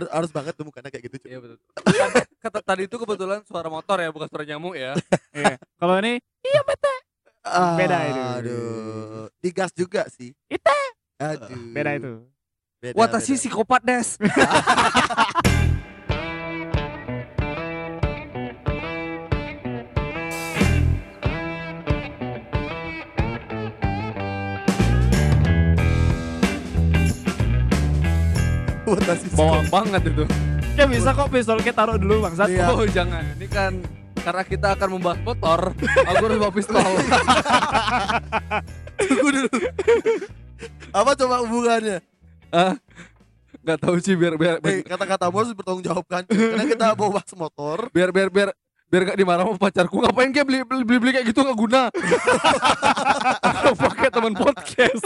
harus, harus banget tuh mukanya kayak gitu Cuk. Iya betul. Kata, kata tadi itu kebetulan suara motor ya, bukan suara nyamuk ya. Iya. Kalau ini Beda itu. Aduh. Digas juga sih. Ite. Aduh. beda itu. Beda, Watashi beda. psikopat des. Watashi Bawang banget itu. Ya bisa kok pistol kita taruh dulu bangsat. Iya. Oh jangan, ini kan karena kita akan membahas motor, aku harus bawa pistol. Tunggu dulu. Apa coba hubungannya? Ah, Gak tahu sih biar biar Eh, kata-katamu harus bertanggung jawabkan. Cuk. Karena kita bawa bahas motor. biar biar biar biar gak dimarah sama pacarku ngapain kayak beli beli beli, beli kayak gitu gak guna Aku pakai teman podcast.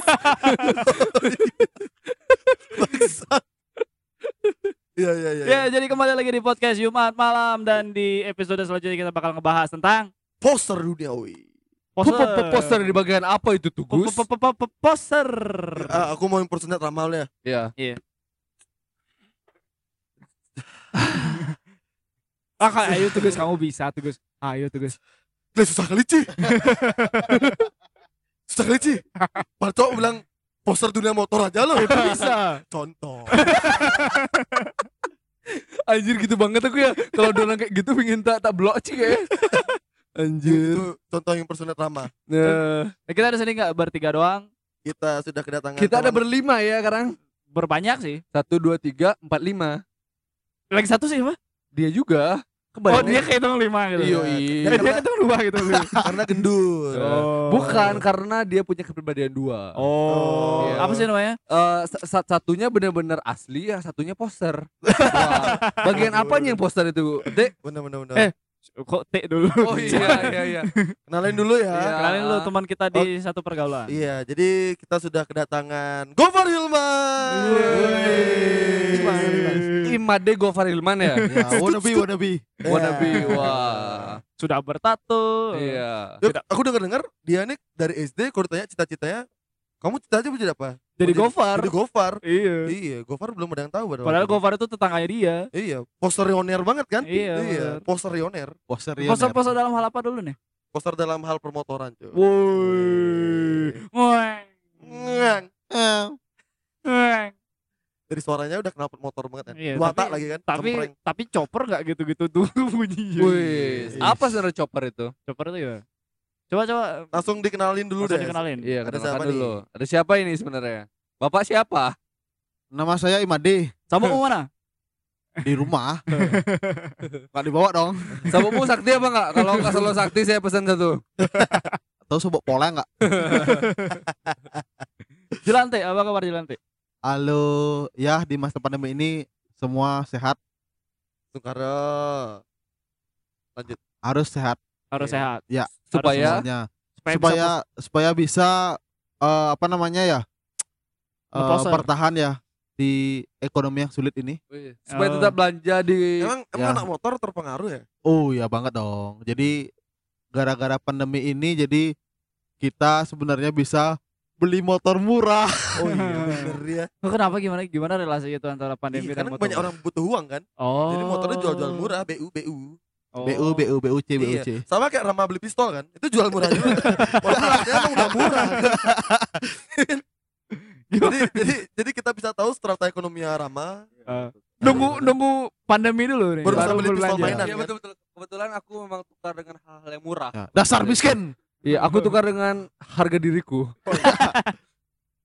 Iya iya iya. Ya, jadi kembali lagi di podcast Jumat malam dan di episode selanjutnya kita bakal ngebahas tentang Poster duniawi. Po- po- po- poster di bagian apa itu tuh Gus? po- po- po- po- poster. Ah, aku mau impersonate Ramal ya. Ya Ah, ayo tuh Gus, kamu bisa tuh Gus. Ayo tuh Gus. Lah susah kali Ci. susah kali Ci. Barco bilang poster dunia motor aja loh. Itu bisa. Contoh. Anjir gitu banget aku ya Kalau ada orang kayak gitu pengen tak tak blok sih kayak Anjir Itu contoh impersonate Rama. Nah, Eh, kita di sini nggak bertiga doang, Kita sudah kedatangan Kita ada berlima ya sekarang berbanyak sih. Satu, dua, tiga, empat, lima Lagi satu sih, Pak. Dia juga Oh, Kembali dia kehitung lima gitu. Iya, iya. dia kehitung dua gitu. karena gendut. Oh. Bukan karena dia punya kepribadian dua Oh, Iya. apa sih namanya? Eh, sa- sa- satunya benar-benar asli, yang satunya poster. Wah, bagian apanya yang poster itu? Dek. Bener bener bener. Eh. Kok T dulu? Oh iya iya iya. Kenalin dulu ya. Iya. Kenalin lu teman kita di satu pergaulan. Iya, jadi kita sudah kedatangan Gofar Hilman. Hilman. Imade Gofar Hilman ya. Ya, wannabe wannabe. Wannabe. Ya. Wah. Sudah bertato. Iya. Aku dengar-dengar dia nih dari SD kalau ditanya cita-citanya kamu mau jadi apa? Jadi Mau Gofar. Jadi Gofar. Iya. Iya, Gofar belum ada yang tahu pada Padahal itu. Gofar itu tetangganya dia. Iya, posterioner banget kan? Iya, iya bener. posterioner. Poster Poster-poster dalam hal apa dulu nih? Poster dalam hal permotoran, cuy. Woi. Woi. Ngang. Woi. Dari suaranya udah kenal motor banget kan. Iya, Dua tapi- tak lagi kan. Tapi cempreng. tapi chopper nggak gitu-gitu tuh bunyinya. Wih, apa sebenarnya chopper itu? Chopper itu ya. Coba coba langsung dikenalin dulu langsung deh. dikenalin. Iya, Ada siapa dulu. Ada siapa ini sebenarnya? Bapak siapa? Nama saya Imade Sama mau mana? di rumah. Gak dibawa dong. Sabumu sakti apa enggak? Kalau enggak selalu sakti saya pesan satu. Tahu sebut pola nggak? Jelante, apa kabar Jelante? Halo, ya di masa pandemi ini semua sehat, Sungkara. Lanjut. harus sehat Harus Iya. sehat. ya Supaya semuanya. Supaya, Supaya supaya bisa eh, apa namanya ya? eh, Ngeposer. bertahan ya di ekonomi yang sulit ini. Wih, supaya Oh. tetap belanja di Emang emang Ya. anak motor terpengaruh ya? Oh ya banget dong. Jadi gara-gara pandemi ini jadi kita sebenarnya bisa beli motor murah. Oh iya bener ya. bisa- Oh, kenapa gimana gimana relasi itu antara pandemi Iya, dan karena motor? banyak orang butuh uang kan. Oh. Jadi motornya jual-jual murah, BU BU. Oh. BU BU BUC Iya. BUC. Sama kayak Rama beli pistol kan. Itu jual murah juga. Harganya emang udah murah. jadi jadi jadi kita bisa tahu strata ekonomi Rama. Eh, nunggu nunggu pandemi dulu nih. Baru bisa beli pistol belanja. mainan. Iya betul betul. Kebetulan aku memang tukar dengan hal-hal yang murah. Ya, dasar miskin. Iya, aku tukar dengan harga diriku.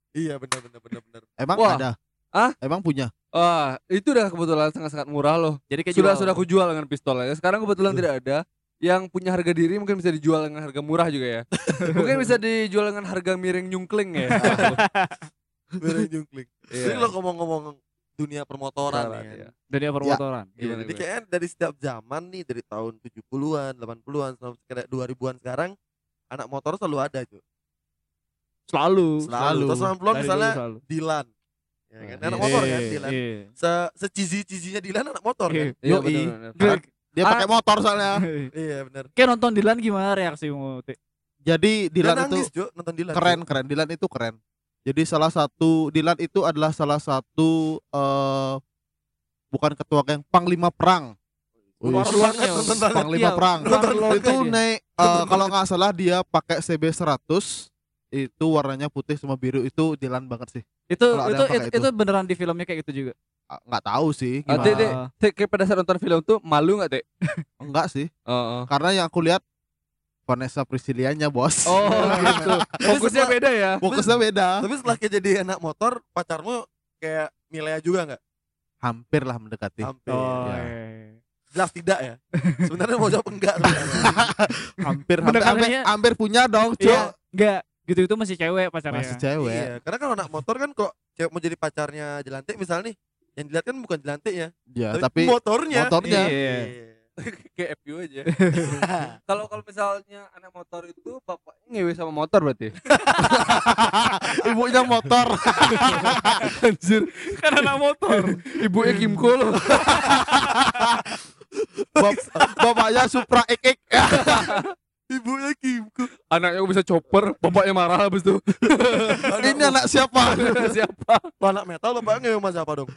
Iya benar benar benar benar. Emang Wah. ada? Hah? Emang punya? Ah, itu udah kebetulan sangat-sangat murah loh. Jadi kayak Sudah jual. sudah aku jual dengan pistolnya. Sekarang kebetulan tidak ada. Yang punya harga diri mungkin bisa dijual dengan harga murah juga ya. mungkin bisa dijual dengan harga miring nyungkling ya. Jungkling. Jadi Iya. lo ngomong-ngomong dunia permotoran nih kan. iya. dunia permotoran. Iya, Gimana, jadi gimana? kayaknya dari setiap zaman nih dari tahun 70-an, 80-an sampai kayak 2000-an sekarang anak motor selalu ada, cuy. Selalu. Selalu. Terus 90-an Dari misalnya selalu. Dilan. Ya kan? Anak Iya. motor kan Iya, Dilan. iya. Se secizi-cizinya Dilan anak motor kan. Iya, benar, Dia pakai motor soalnya. Iya, benar. Kayak nonton Dilan gimana reaksimu? Ti? Jadi Dilan itu nonton Dilan. keren keren. Dilan itu keren. Jadi salah satu Dilan itu adalah salah satu eh bukan ketua geng, panglima perang. Luar banget panglima Iya, perang. Itu naik eh, kalau nggak salah dia pakai CB 100 itu warnanya putih sama biru itu jalan banget sih. Itu itu itu, itu. itu beneran di filmnya kayak gitu juga. Nggak tahu sih Ah, gimana. Dek, Dek, Dek, kayak pada saat nonton film tuh malu nggak Dek? Enggak sih. Oh, Karena yang aku lihat Vanessa Priscilianya bos. oh gitu. Fokusnya setelah- beda ya. Fokusnya beda. Tapi setelah kayak jadi anak motor, pacarmu kayak Milea juga nggak? Hampir lah mendekati. Hampir. Oh, ya. iya. Jelas tidak ya. Sebenarnya mau jawab enggak hampir hampir, hampir, hampir punya dong, Cuk. Iya, enggak. Gitu itu masih cewek pacarnya. Masih cewek. Iya, karena kalau anak motor kan kok cewek mau jadi pacarnya Jelantik misalnya nih, yang dilihat kan bukan Jelantiknya, Ya, tapi, tapi motornya. motornya. Iya. kayak FU aja. Kalau kalau misalnya anak motor itu bapaknya ngewe sama motor berarti. ibunya motor. Anjir, kan anak motor. ibunya Kimco loh. Bap- bapaknya Supra XX. Ibunya Kimco. Anaknya bisa chopper, bapaknya marah habis itu. Ini anak siapa? Siapa? Anak metal bapaknya sama siapa dong?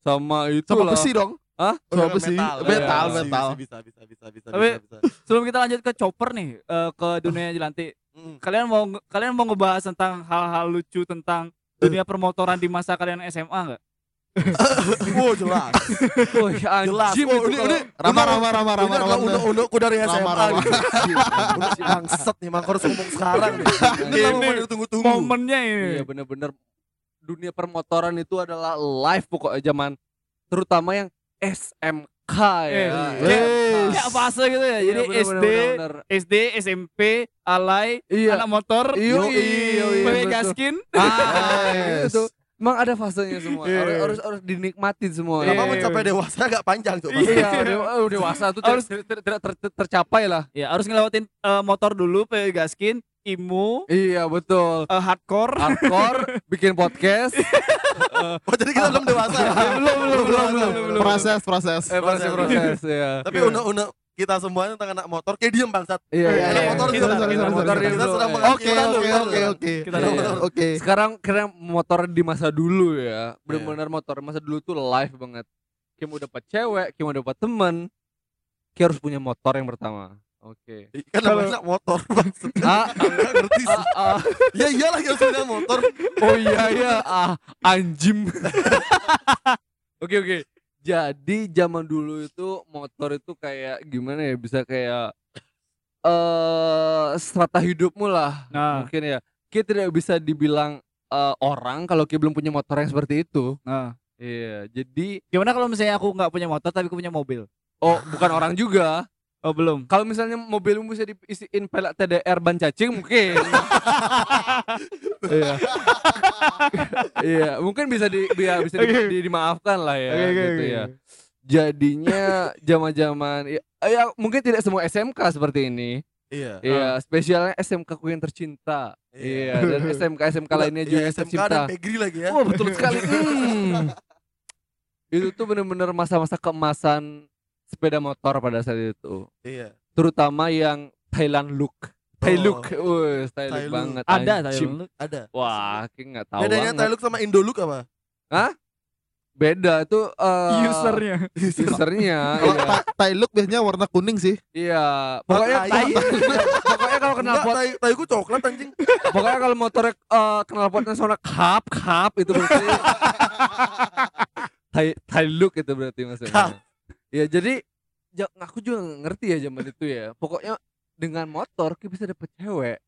Sama itu Sama lah. besi dong. Hah? Oh, Sama ngewe besi. metal. Metal, Iya, metal. Bisa, bisa, bisa, bisa, Tapi- bisa, bisa. Sebelum kita lanjut ke chopper nih, eh, ke dunia jelantik. Mm. Kalian mau kalian mau ngebahas tentang hal-hal lucu tentang dunia permotoran di masa kalian SMA enggak? Wow, jelas. Wih, Jelas. anjim Oh, ini, ini, Rama rama rama rama rama. unduk-undukku dari Rama, SMA rama. Udah si bangset nih, Mang harus ngomong sekarang. Ini yang ditunggu-tunggu. Momennya ini. Iya bener-bener dunia permotoran itu adalah live pokoknya zaman terutama yang SMK ya. Eh. Kayak fase gitu ya. Iya, Jadi SD. SD, SMP, alay, Iya. anak motor, Iyo, iyo, iyo, gaskin. Ah, itu. Emang ada fasenya semua. Iya. Harus, harus harus dinikmatin semua. Iya. Lama mencapai dewasa agak panjang tuh. Iya, dewa- oh, dewasa tuh Harus- tidak tidak- tidak ter- ter- tercapai lah. Ya, harus ngelewatin eh, motor dulu, gaskin, imu, Iya, betul. eh, hardcore. Hardcore, bikin podcast, Oh, jadi kita belum dewasa belum, belum, belum, belum, belum. Proses proses. eh proses proses ya. Tapi unek-unek kita semua tentang anak motor kayak diem bangsat. Iya, Iya, iya, Anak iya. motor Kita- Anak kita- motor kita- sedang Oke, mengerti. Oke Kita oke dulu, oke. Sekarang kira motor di masa dulu ya, benar-benar motor masa dulu tuh live banget. Kayak mau dapat cewek, kayak mau dapat teman, kayak harus punya motor yang pertama. Oke. Kan namanya motor bangsat. Ah, Enggak ngerti sih. ah, ah. Ya iyalah kita punya motor. Oh iya ya, ah anjim. Oke oke. Jadi zaman dulu itu motor itu kayak gimana ya? Bisa kayak eh strata hidupmu lah. Nah, Mungkin ya. Kita tidak bisa dibilang eh, orang kalau kita belum punya motor yang seperti itu. nah. Iya. Jadi Gimana kalau misalnya aku nggak punya motor tapi aku punya mobil? oh bukan orang juga. Oh, belum. Kalau misalnya mobilmu bisa diisiin pelak TDR ban cacing mungkin. iya. iya, mungkin bisa di bisa, bisa di- Oke. di- dimaafkan lah ya oke, gitu oke. ya. Jadinya zaman-zaman ya, ya mungkin tidak semua SMK seperti ini. Iya. Iya, spesialnya SMK ku yang tercinta. Iya, dan SMK SMK lainnya juga yang SMK tercinta. dan Pegri lagi ya. Oh, betul sekali. Hmm. Itu tuh bener-bener masa-masa keemasan sepeda motor pada saat itu Iya. terutama yang Thailand look. Thai Oh. look, wih, Thai look Thai look. banget. Ada anjim. Thailand. Ada. Wah, kayak nggak tahu Bedanya banget. Thailand sama Indo look apa? Beda tuh eh, Usernya. usernya. Kalau iya. Thai- Thai look biasanya warna kuning sih. Iya, pokoknya tai. pokoknya kalau kenal pot, tai ku coklat anjing. pokoknya kalau motornya eh, kenal potnya soalnya kap kap itu berarti Thai Thai look itu berarti maksudnya. Kap. Ya jadi ja- aku juga ngerti ya zaman itu ya. Pokoknya dengan motor kita bisa dapet cewek.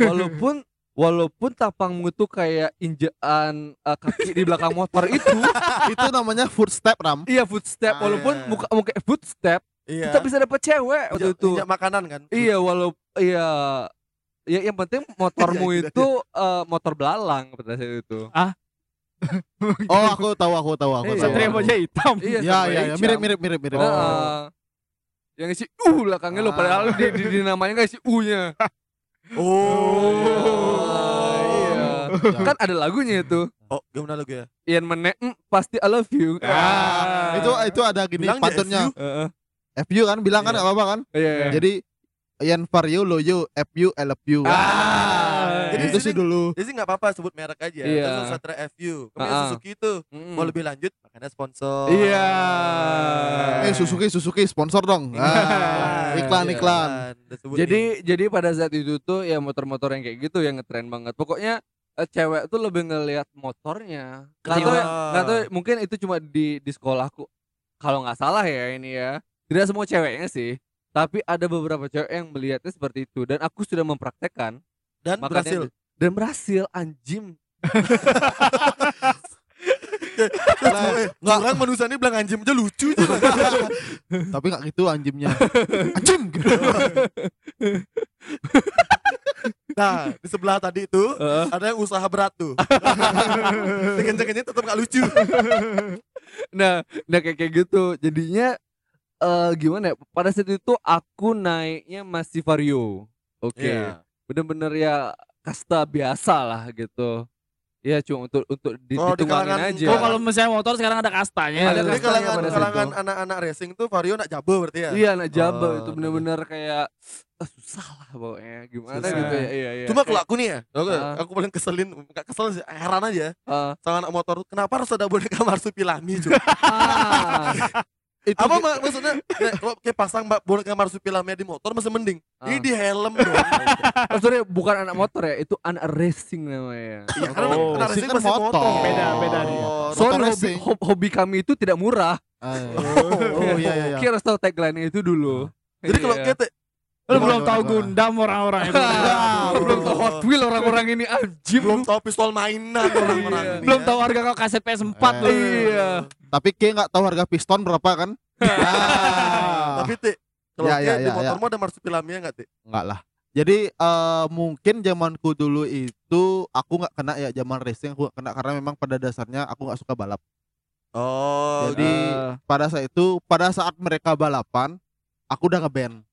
Walaupun walaupun tapangmu tuh kayak injaan eh, kaki di belakang motor itu, Itu namanya footstep ram. iya footstep. Ah, Walaupun iya. muka muka footstep, Iya. kita bisa dapet cewek waktu Injak- itu. injak makanan kan. Iya, walaupun iya ya yang penting motormu Iya, iya, itu eh, motor belalang pada saat itu. Oh aku tahu aku tahu aku Iya. tahu. Satria Baja hitam. Iya, Ya sampai ya ya jam. mirip mirip mirip mirip. Heeh. Yang isi uh belakangnya lo padahal di, di, di namanya nggak isi u-nya. Oh. iya. Kan ada lagunya itu. Oh, gimana lagi ya? Ian Mene, "Mm, pasti I love you. Ah, itu itu ada gini Bilang pantunnya. Heeh. FU kan bilang kan Iya. apa-apa kan? Iya. iya. Jadi Ian Vario Loyo FU I love you. Ah. Jadi itu sih dulu. Jadi sih nggak apa-apa sebut merek aja. Iya. Terus Satria FU. Kemudian Ah-ah. Suzuki itu Mm. mau lebih lanjut makanya sponsor. Iya. Eh Suzuki Suzuki sponsor dong. Ah, iklan Iya. iklan. Jadi jadi pada saat itu tuh ya motor-motor yang kayak gitu yang ngetren banget. Pokoknya eh, cewek tuh lebih ngelihat motornya. Nggak tahu, Ketimbang- nggak tahu mungkin itu cuma di di sekolahku. Kalau nggak salah ya ini ya. Tidak semua ceweknya sih. Tapi ada beberapa cewek yang melihatnya seperti itu dan aku sudah mempraktekkan dan makanya berhasil. dan berhasil anjim. Eh, Orang manusia ini bilang anjing aja lucu aja. Tapi nggak gitu anjimnya. Anjim. Nah, di sebelah tadi itu Heeh. ada yang usaha berat tuh. Kenceng-kencengnya tetap gak lucu. nah, nah kayak kayak gitu. Jadinya eh gimana ya? Pada saat itu aku naiknya masih Vario. Oke. Iya. Bener-bener ya kasta biasa lah gitu. Ya cuma untuk untuk di, Oh, di dituangin kalangan- aja. Oh kalau misalnya motor sekarang ada kastanya. Ada Jadi kastanya kalangan kalangan anak-anak racing tuh Vario nak jabo berarti ya. Iya, nah jaba Oh, itu bener-bener kayak ah, susah lah pokoknya. Gimana Susah. gitu ya. Iya, iya. Cuma kalau aku nih ya, aku, Ah. aku paling keselin, gak kesel sih, heran aja eh, sama anak motor. Kenapa harus ada boneka marsupilami cuy? ah, Itu Apa mak- maksudnya? Kalau kayak pasang mbak boneka marsupilami di motor masih mending. Ini Ah. di helm dong. oh, sorry, bukan anak motor ya, itu anak racing namanya. Iya, karena Oh, anak racing kan masih motor. motor. Beda, beda dia. Sorry, Motor hobi, racing. hob- hobi kami itu tidak murah. Ah, Oh iya iya iya. Kita harus tahu tagline itu dulu. Jadi kalau Iya. kita Lu belum tahu? Gundam orang-orang itu. Belum tahu Hot Wheel orang-orang ini anjing belum lu. tahu pistol mainan orang-orang Iya. ini. belum ya. tahu harga kalau kaset PS4 Eh. lu. Iya. Tapi Ki nggak tahu harga piston berapa kan? Ah, Tapi Ti, kalau Ya, ya, di ya, motormu ada marsupilamnya enggak, Ti? Enggak lah. Jadi eh, mungkin zamanku dulu itu aku nggak kena ya zaman racing aku kena karena memang pada dasarnya aku nggak suka balap. Oh, Jadi Eh, pada saat itu pada saat mereka balapan aku udah ngeband.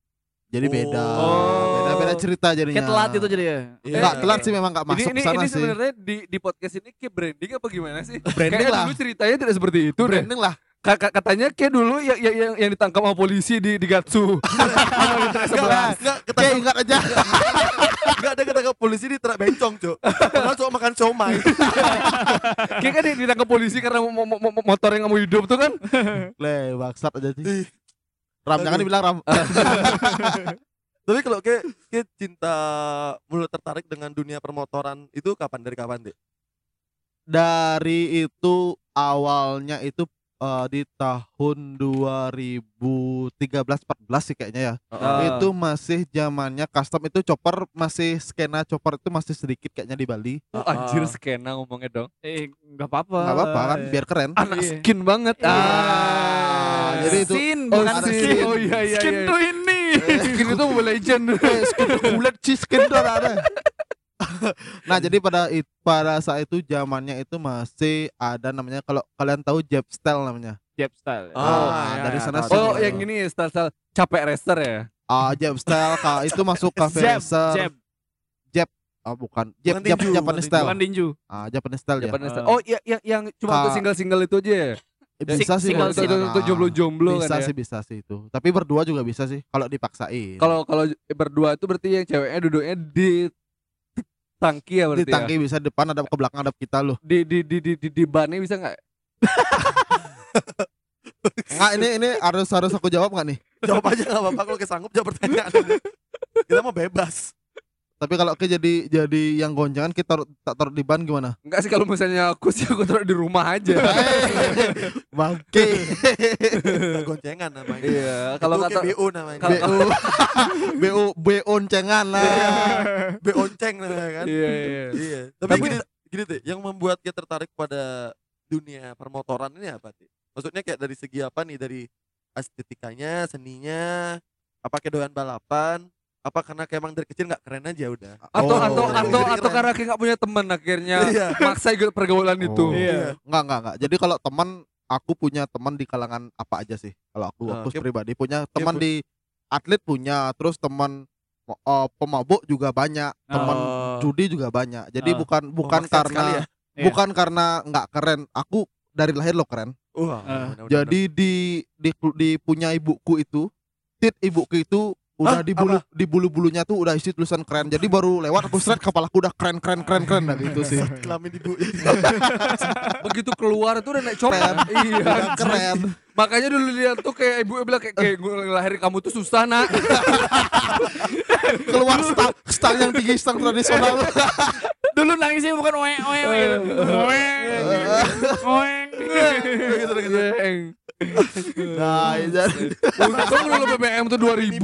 Jadi beda. Oh. Beda beda cerita jadinya. Kayak telat itu jadi ya. Iya. Enggak telat sih memang nggak Ini masuk ini, sana ini sih. sebenarnya di di podcast ini kayak branding apa gimana sih? Branding Kayak lah. dulu ceritanya tidak seperti itu deh. Branding lah. Ka- ka- katanya kayak dulu yang yang, yang, yang ditangkap sama polisi di di Gatsu. Enggak, enggak, ketangkap, ingat aja. enggak ada ketangkap polisi di terak bencong, Cuk. Padahal cuma makan somai. kayak kan ditangkap polisi karena mo- mo- mo- mo- motor yang nggak mau hidup tuh kan. Le, bangsat aja sih. Ram jangan dibilang Ram. Tapi kalau ke ke cinta mulai tertarik dengan dunia permotoran itu kapan dari kapan, Ti? Dari itu awalnya itu eh, di tahun 2013 14 sih kayaknya ya. Ah. Itu masih zamannya custom itu chopper masih skena chopper itu masih sedikit kayaknya di Bali. Oh, anjir skena ngomongnya dong. Eh, enggak apa-apa. Nggak apa-apa kan biar keren. Anak Iya. skin banget. Ah, Ah. jadi itu Sin, Oh, bukan skin. skin. Oh iya iya. Skin iya. tuh ini. skin itu Mobile Legend. Eh, skin kulit sih skin tuh ada. ada. nah jadi pada it- pada saat itu zamannya itu masih ada namanya kalau kalian tahu Jab Style namanya. Jab style. Oh, Ah, iya, dari sana sih. Oh, yang ini style-style capek racer ya. Ah Jab Style ka, itu masuk cafe Jab, racer. jab, Ah bukan. Jab Bukan Jab tinju, Japanese Style. bukan tinju. Ah Japanese Style ya. Japanese style. Ah. Oh, iya yang yang cuma untuk single-single itu aja ya. Eh, Bisa sih single untuk- sana. untuk jomblo-jomblo bisa kan ya. sih bisa sih itu. Tapi berdua juga bisa sih kalau dipaksain. Kalau kalau berdua itu berarti yang ceweknya duduknya di tangki ya di berarti tangki bisa depan ada ke belakang ada kita loh. ya. Di di di di di, di bannya bisa nggak? Enggak ini ini harus harus aku jawab nggak nih? Jawab aja enggak apa-apa kalau kesanggup jawab pertanyaan. Kita mau bebas. Tapi kalau ke jadi jadi yang gonjangan kita taruh, tak taruh di ban gimana? Enggak sih kalau misalnya aku sih aku taruh di rumah aja. Bangke. Goncengan namanya. Iya, kalau kata BO namanya. BU BU beoncengan lah. Beonceng namanya kan. Iya iya. Iya. Tapi, Tapi- gini, gini tuh, yang membuat kita tertarik pada dunia permotoran ini apa sih? Maksudnya kayak dari segi apa nih? Dari estetikanya, seninya, apa kayak doyan balapan? Apa karena kayak emang dari kecil nggak keren aja udah? Atau Oh. atau atau keren. atau karena kayak nggak punya teman akhirnya Iya. maksa ikut pergaulan itu. Oh. Iya. Enggak enggak enggak. Jadi kalau teman aku punya teman di kalangan apa aja sih? Kalau aku Ah, aku kayak- pribadi punya teman di atlet punya, terus teman eh, pemabuk juga banyak, teman Oh. judi juga banyak. Jadi Ah. bukan bukan karena ya? Iya. bukan karena nggak keren. Aku dari lahir lo keren. Wah, Ah. benar-benar. Jadi di di di punya ibuku itu, tit ibuku itu udah Hah? di bulu di bulu-bulunya tuh udah isi tulisan keren. Jadi baru lewat aku seret kepalaku udah keren keren keren keren nah gitu sih. Kelamin ibu. Begitu keluar itu udah naik copet. Iya. Keren. Makanya dulu lihat tuh kayak ibu bilang kayak, kayak ngelahirin kamu tuh susah nak. Keluar stang, stang yang tinggi stang tradisional. Dulu nangisnya bukan oeng oeng gitu. Oeng. Oeng. gitu gitu. Nah, jadi Untung dulu BBM tuh 2000.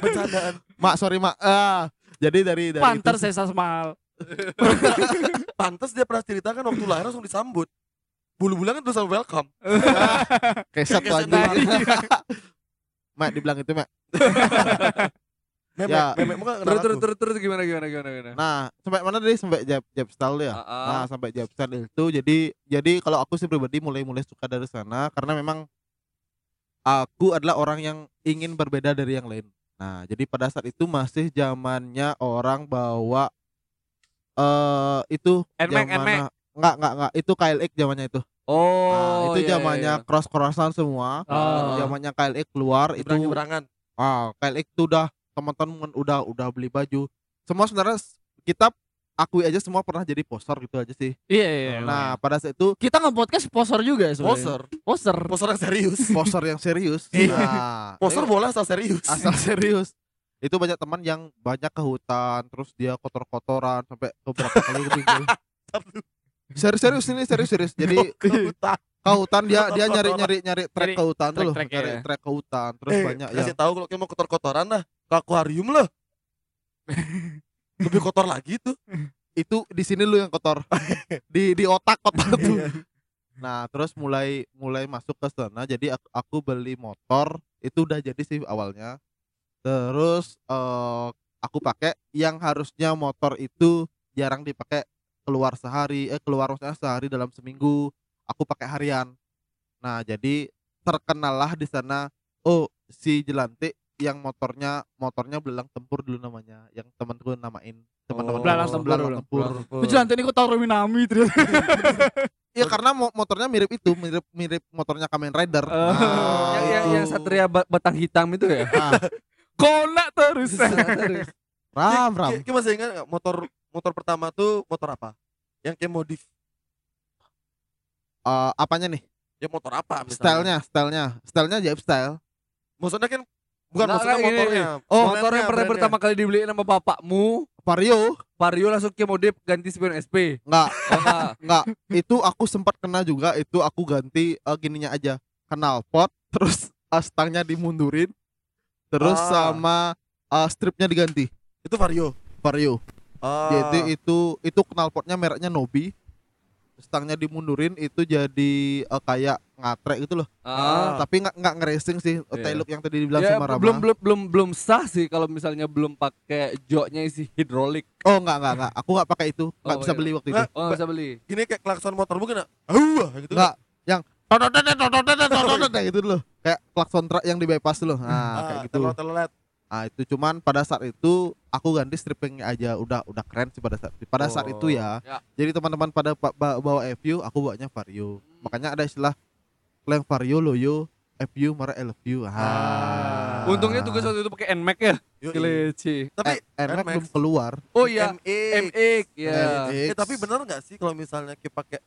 Bercandaan. mak sorry mak. Ah, jadi dari dari Panter saya mahal. Pantes dia pernah cerita kan waktu lahir langsung disambut. Bulu-bulu kan tulisan welcome. keset tuh Keset anjing. Mak dibilang itu mak. Memek, Ya. memek muka Terus terus terus terus gimana gimana gimana gimana. Nah, sampai mana tadi sampai jab jab style ya? Ah, ah. Nah, sampai jab style itu jadi jadi kalau aku sih pribadi mulai-mulai suka dari sana karena memang aku adalah orang yang ingin berbeda dari yang lain. Nah, jadi pada saat itu masih zamannya orang bawa eh itu Nmax, Nmax. Enggak, enggak, enggak. Itu KLX zamannya itu. Oh, Nah, itu iya, zamannya iya. cross-crossan semua. Oh. Zamannya KLX keluar itu Berangan-berangan. Ah, KLX itu udah teman-teman udah udah beli baju. Semua sebenarnya kita akui aja semua pernah jadi poster gitu aja sih. Iya iya. Nah, pada saat itu kita nge-podcast poser juga sebenarnya. Poser. Poser. Poser yang serius. poster yang serius. Iya. Nah, Poser boleh asal serius. asal serius. Itu banyak teman yang banyak ke hutan, terus dia kotor-kotoran sampai beberapa kali ketinggal. Serius-serius ini serius-serius. Jadi ke hutan. ke hutan dia dia nyari trek Nyari ke hutan tuh loh, nyari ya. trek ke hutan. Terus Eh, banyak yang kasih tahu kalau kamu mau kotor-kotoran lah ke akuarium lah. Lebih kotor lagi tuh. itu di sini lu yang kotor. di di otak kotor tuh. Nah, terus mulai mulai masuk ke sana. Jadi aku, aku beli motor itu udah jadi sih awalnya. Terus eh aku pakai yang harusnya motor itu jarang dipakai keluar sehari, eh keluar maksudnya sehari dalam seminggu. Aku pakai harian. Nah, jadi terkenallah di sana oh si Jelantik yang motornya motornya belalang tempur dulu namanya yang temanku namain teman-teman Belalang tempur belalang tempur nanti ini kok tahu Minami terus. Iya karena mo- motornya mirip itu, mirip mirip motornya Kamen Rider. Oh. Nah, yang, yang, yang satria ba- batang hitam itu ya. Nah, Konak terus. Terus. ram ram. Ki, Ki masih ingat motor motor pertama tuh motor apa? Yang kayak modif. Eh, apanya nih? Ya motor apa misalnya? Stylenya, stylenya, stylenya Jeep style. Maksudnya kan bukan Nggak, maksudnya motornya. Oh, Brandnya, motor yang pernah brandnya. pertama kali dibeliin sama bapakmu, Vario, Vario langsung ke modif ganti spion SP. enggak, Oh, enggak. Itu aku sempat kena juga. Itu aku ganti eh, gininya aja, knalpot, terus eh, stangnya dimundurin, terus Ah. sama eh, stripnya diganti. Itu Vario. Vario. Ah. Jadi itu itu knalpotnya mereknya Nobi. Stangnya dimundurin itu jadi eh, kayak ngatre gitu loh. Ah. Tapi nggak nggak ngeracing sih Iya. tail look yang tadi dibilang Ya, sama Rama. belum belum belum belum sah sih kalau misalnya belum pakai joknya isi hidrolik. Oh nggak nggak nggak. Aku nggak pakai itu. Nggak Oh, bisa iya. beli waktu itu. Nggak, Oh, nggak bisa beli. Gini kayak klakson motor bukan? ah? Auh, gitu. Nggak. Yang tototet tototet tototet kayak gitu loh. Kayak klakson truk yang di bypass loh. Nah kayak gitu. Telet-telet. Nah itu cuman pada saat itu aku ganti strippingnya aja udah udah keren sih pada saat pada saat itu ya. Ya. Jadi teman-teman pada pa- ba- bawa FU, aku bawanya Vario. Makanya ada istilah kleng Vario loyo FU mara LFU. Ah. Untungnya tugas waktu itu pakai NMAX ya. Keleci. Tapi Eh, NMAX belum keluar. Oh iya, MX. MX ya. Eh, tapi bener nggak sih kalau misalnya kita pakai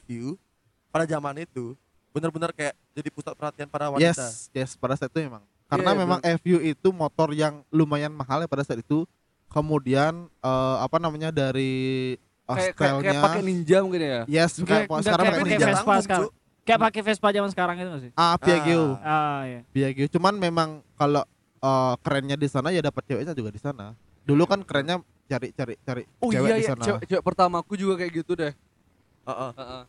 FU pada zaman itu bener-bener kayak jadi pusat perhatian para wanita. Yes, yes pada saat itu memang. Karena Iya, memang FU itu motor yang lumayan mahal ya pada saat itu. Kemudian eh, apa namanya dari uh, Kayak kayak, kayak stylenya. pakai ninja mungkin ya. Yes, kayak enggak sekarang kayak pakai ninja. Vespa sekarang. Kayak pakai Vespa zaman sekarang itu nggak sih? Ah, Piaggio. Ah iya. Piaggio. Cuman memang kalau eh, kerennya di sana ya dapat ceweknya juga di sana. Dulu kan kerennya cari cari cari Oh cewek iya di iya, sana. cewek, cewek pertamaku juga kayak gitu deh. Heeh. Heeh.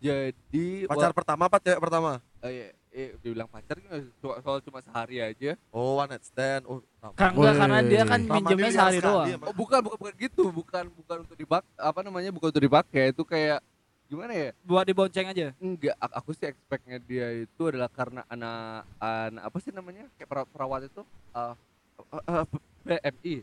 Jadi Pacar pertama apa cewek pertama? eh, iya, eh, dibilang pacar kan soal, soal cuma sehari aja. Oh, one night stand. Oh. Kan enggak karena dia kan minjemnya sehari doang. emang. Oh bukan bukan bukan gitu, bukan bukan untuk dibak apa namanya bukan untuk dipakai itu kayak gimana ya? Buat dibonceng aja. Enggak, aku sih expectnya dia itu adalah karena anak anak apa sih namanya kayak pera- perawat itu uh, uh, uh, PMI.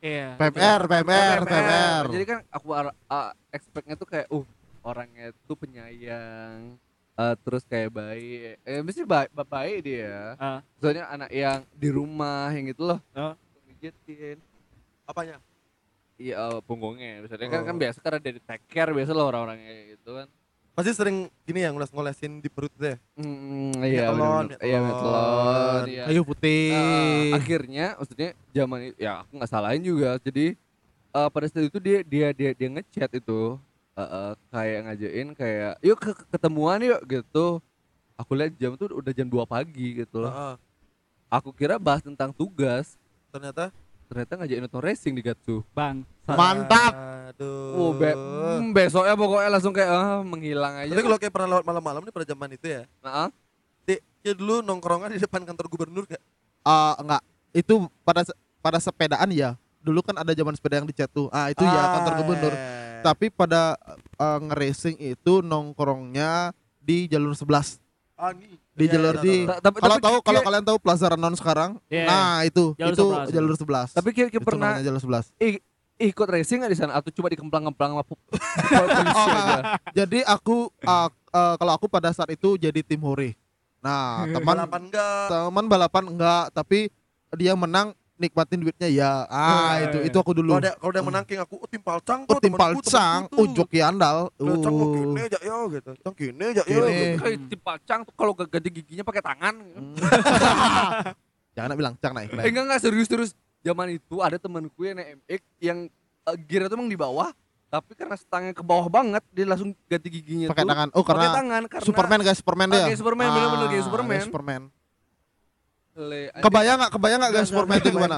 Iya. PMR, PMR, PMR. PMR. Jadi kan aku uh, expectnya tuh kayak uh orangnya tuh penyayang Eh, terus kayak bayi eh mesti baik baik dia Ah. soalnya anak yang di rumah yang gitu loh Oh. pijetin Apanya? iya eh, punggungnya misalnya kan kan Oh. biasa karena dari take care biasa loh orang-orang kayak gitu kan Pasti sering gini ya ngoles-ngolesin di perut deh. Hmm, iya telon, iya telon. telon iya Kayu putih. Eh, akhirnya maksudnya zaman itu ya aku nggak salahin juga jadi eh, pada saat itu dia dia dia dia ngechat itu eh, eh, kayak ngajain kayak yuk ke- ke- ketemuan yuk gitu aku lihat jam tuh udah jam 2 pagi gitu loh Heeh. aku kira bahas tentang tugas ternyata ternyata ngajain nonton racing di Gatsu Bang. Mantap. Aduh. oh be hmm, besoknya pokoknya langsung kayak ah, menghilang aja Tapi kalau kayak pernah lewat malam-malam nih pada zaman itu ya. nah, ah. Di, ya dulu nongkrongan di depan kantor gubernur gak? Ah, enggak. Itu pada pada sepedaan ya. Dulu kan ada zaman sepeda yang dicat tuh. Ah, itu ya kantor gubernur. eh. Tapi pada eh, nge-racing itu nongkrongnya di jalur 11. Ah, nih. Di Iya, jalur iya, di tapi Kalau tahu kalau kalian tahu Plaza Renon sekarang, Iya. nah itu Jalur itu 11. jalur 11. tapi itu pernah jalur 11. ikut racing nggak di sana atau cuma dikemplang-kemplang sama Oh, Jadi aku ah, eh, kalau aku pada saat itu jadi tim hore. Nah, teman balapan enggak? teman balapan enggak, tapi dia menang nikmatin duitnya ya. Ah, Eh, itu eh. itu aku dulu. Kalau ada kalau ada menang king aku oh, tim palcang Oh, tuh, tim palcang, oh joki andal. Palcang kok Uh. gini aja yo gitu. Cang gini aja yo. Gitu. tim pacang tuh kalau ganti giginya pakai tangan Jangan bilang cang naik. Eh enggak enggak serius terus. Zaman itu ada temanku yang naik MX yang uh, gear itu emang di bawah, tapi karena stangnya ke bawah banget dia langsung ganti giginya Pakai tuh. tangan. Oh, Pakai karena tangan karena Superman guys, Superman dia. Pakai Superman, bener-bener kayak Superman. kayak Superman. Kebayang nggak? Kebayang nggak guys Superman itu gimana?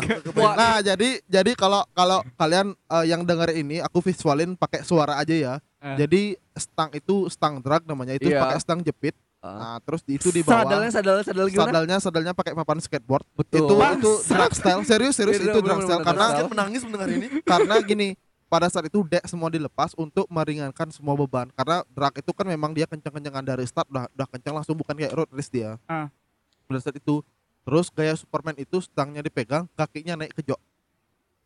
Nah, jadi jadi kalau kalau kalian eh, yang dengar ini aku visualin pakai suara aja ya. Eh. Jadi stang itu stang drag namanya itu Iya. pakai stang jepit. Ah. Nah, terus di itu di bawah. Sadalnya sadal sadal gimana? Sadalnya sadalnya pakai papan skateboard. Betul. Itu itu drag style. Serius serius itu drag style bener, karena menangis mendengar ini. karena gini pada saat itu dek semua dilepas untuk meringankan semua beban karena drag itu kan memang dia kencang-kencangan dari start udah udah kencang langsung bukan kayak road race dia Ah. pada saat itu terus gaya Superman itu stangnya dipegang kakinya naik ke jok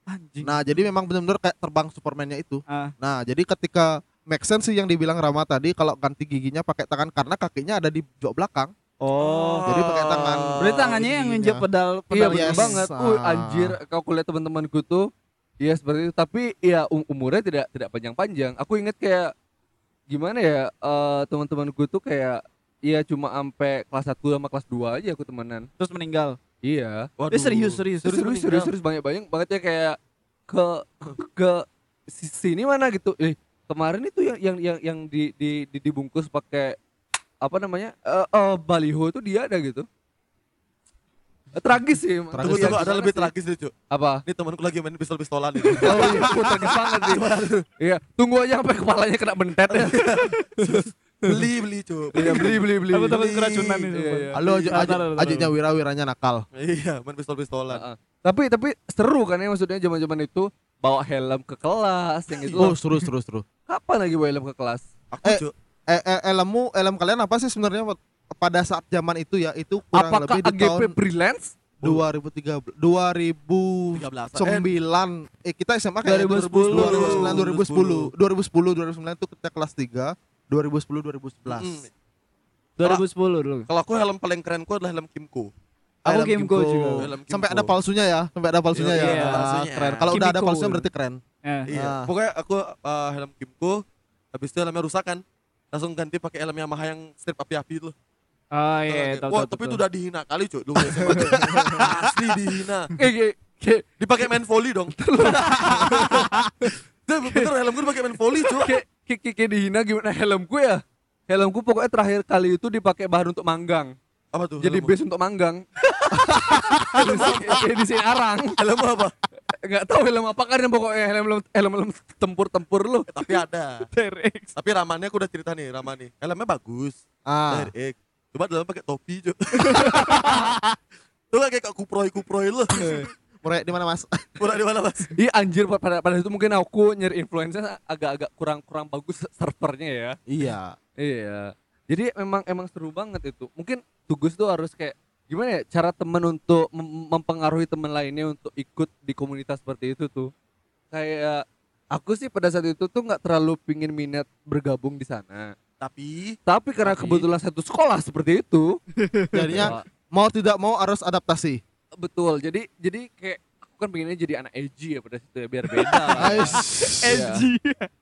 Anjing. nah jadi memang benar-benar kayak terbang Supermannya itu Ah. nah jadi ketika make sense sih yang dibilang Rama tadi kalau ganti giginya pakai tangan karena kakinya ada di jok belakang Oh. Jadi pakai tangan. Berarti tangannya yang nginjek pedal Iya pedal bener yes. banget. Wih anjir kalau aku lihat teman-temanku tuh Iya seperti itu tapi ya um- umurnya tidak tidak panjang-panjang. Aku inget kayak gimana ya eh teman-temanku tuh kayak Iya cuma sampai kelas 1 sama kelas 2 aja aku temenan. terus meninggal. Iya. Eh serius serius Serius serius serius, serius banyak banyak banget ya kayak ke ke si- sini mana gitu. Eh kemarin itu yang yang yang, yang di, di, di dibungkus pakai apa namanya? Eh eh, baliho itu dia ada gitu. Eh, Tragis sih. Tragis. Tunggu Iya, tunggu ada lebih sih? tragis nih, Cuk. Apa? Ini temanku lagi main pistol-pistolan ini. Oh iya, tragis banget sih. Iya, tunggu aja sampai kepalanya kena bentet ya. beli beli, Cuk. Iya, beli beli beli. Takut takut keracunan itu. Iya, iya. Halo aja ajiknya wira wiranya nakal Iya, main pistol-pistolan. Heeh. Tapi tapi seru kan ya maksudnya zaman-zaman itu bawa helm ke kelas yang itu. oh terus terus terus Kapan lagi bawa helm ke kelas? Aku, Eh, Cuk. eh, eh, elmu elem kalian apa sih sebenarnya pada saat zaman itu ya itu kurang Apakah lebih di AGP tahun freelance? 2013 2009 13. eh kita SMA kayak 2010. 2009 2010 2010 2009 itu kita kelas 3 2010 2011 Mm. 2010 dulu. Kalau aku helm paling keren ku adalah helm Kimco. Aku Helm Kimco juga. Helm Kimco. sampai ada palsunya ya sampai ada palsunya Iya, ya iya, Ah, palsunya. keren kalau udah ada palsunya berarti keren Eh. Iya. Ah. Pokoknya aku uh, helm Kimco habis itu helmnya rusak kan. Langsung ganti pakai helm Yamaha yang strip api-api itu. Oh iya, tahu Wah, tahu. tapi itu udah dihina kali, Cuk. Dulu SMA. Asli dihina. Eh, Dipakai main volley dong. Tuh, bener helm gue dipakai main volley, Cuk. Kayak- kayak dihina gimana helmku ya? Helmku pokoknya terakhir kali itu dipakai bahan untuk manggang. Apa tuh? Jadi base untuk manggang. Di sini arang. helm apa? Enggak tahu helm apa kan pokoknya helm helm helm, helm tempur-tempur lu. Eh, tapi ada. TRX. Tapi ramannya aku udah cerita nih, Ramani. Helmnya bagus. ah TRX. Coba dalam pakai topi, Cuk. Tuh kayak kuproy-kuproy lu. Murah di mana mas Pura di mana, Mas? Iya anjir pada pada itu mungkin aku nyari influencer agak-agak kurang kurang bagus servernya ya. iya Iya. Jadi memang emang seru banget itu. Mungkin tugas tuh harus kayak gimana ya cara temen untuk mem- mempengaruhi temen lainnya untuk ikut di komunitas seperti itu tuh. Kayak aku sih pada saat itu tuh nggak terlalu pingin minat bergabung di sana. Tapi Tapi karena Tapi- kebetulan satu sekolah seperti itu, Jadinya Wah, mau tidak mau harus adaptasi. Betul. Jadi jadi kayak aku kan pengennya jadi anak edgy ya pada situ ya biar beda. lah. Ais. Iya.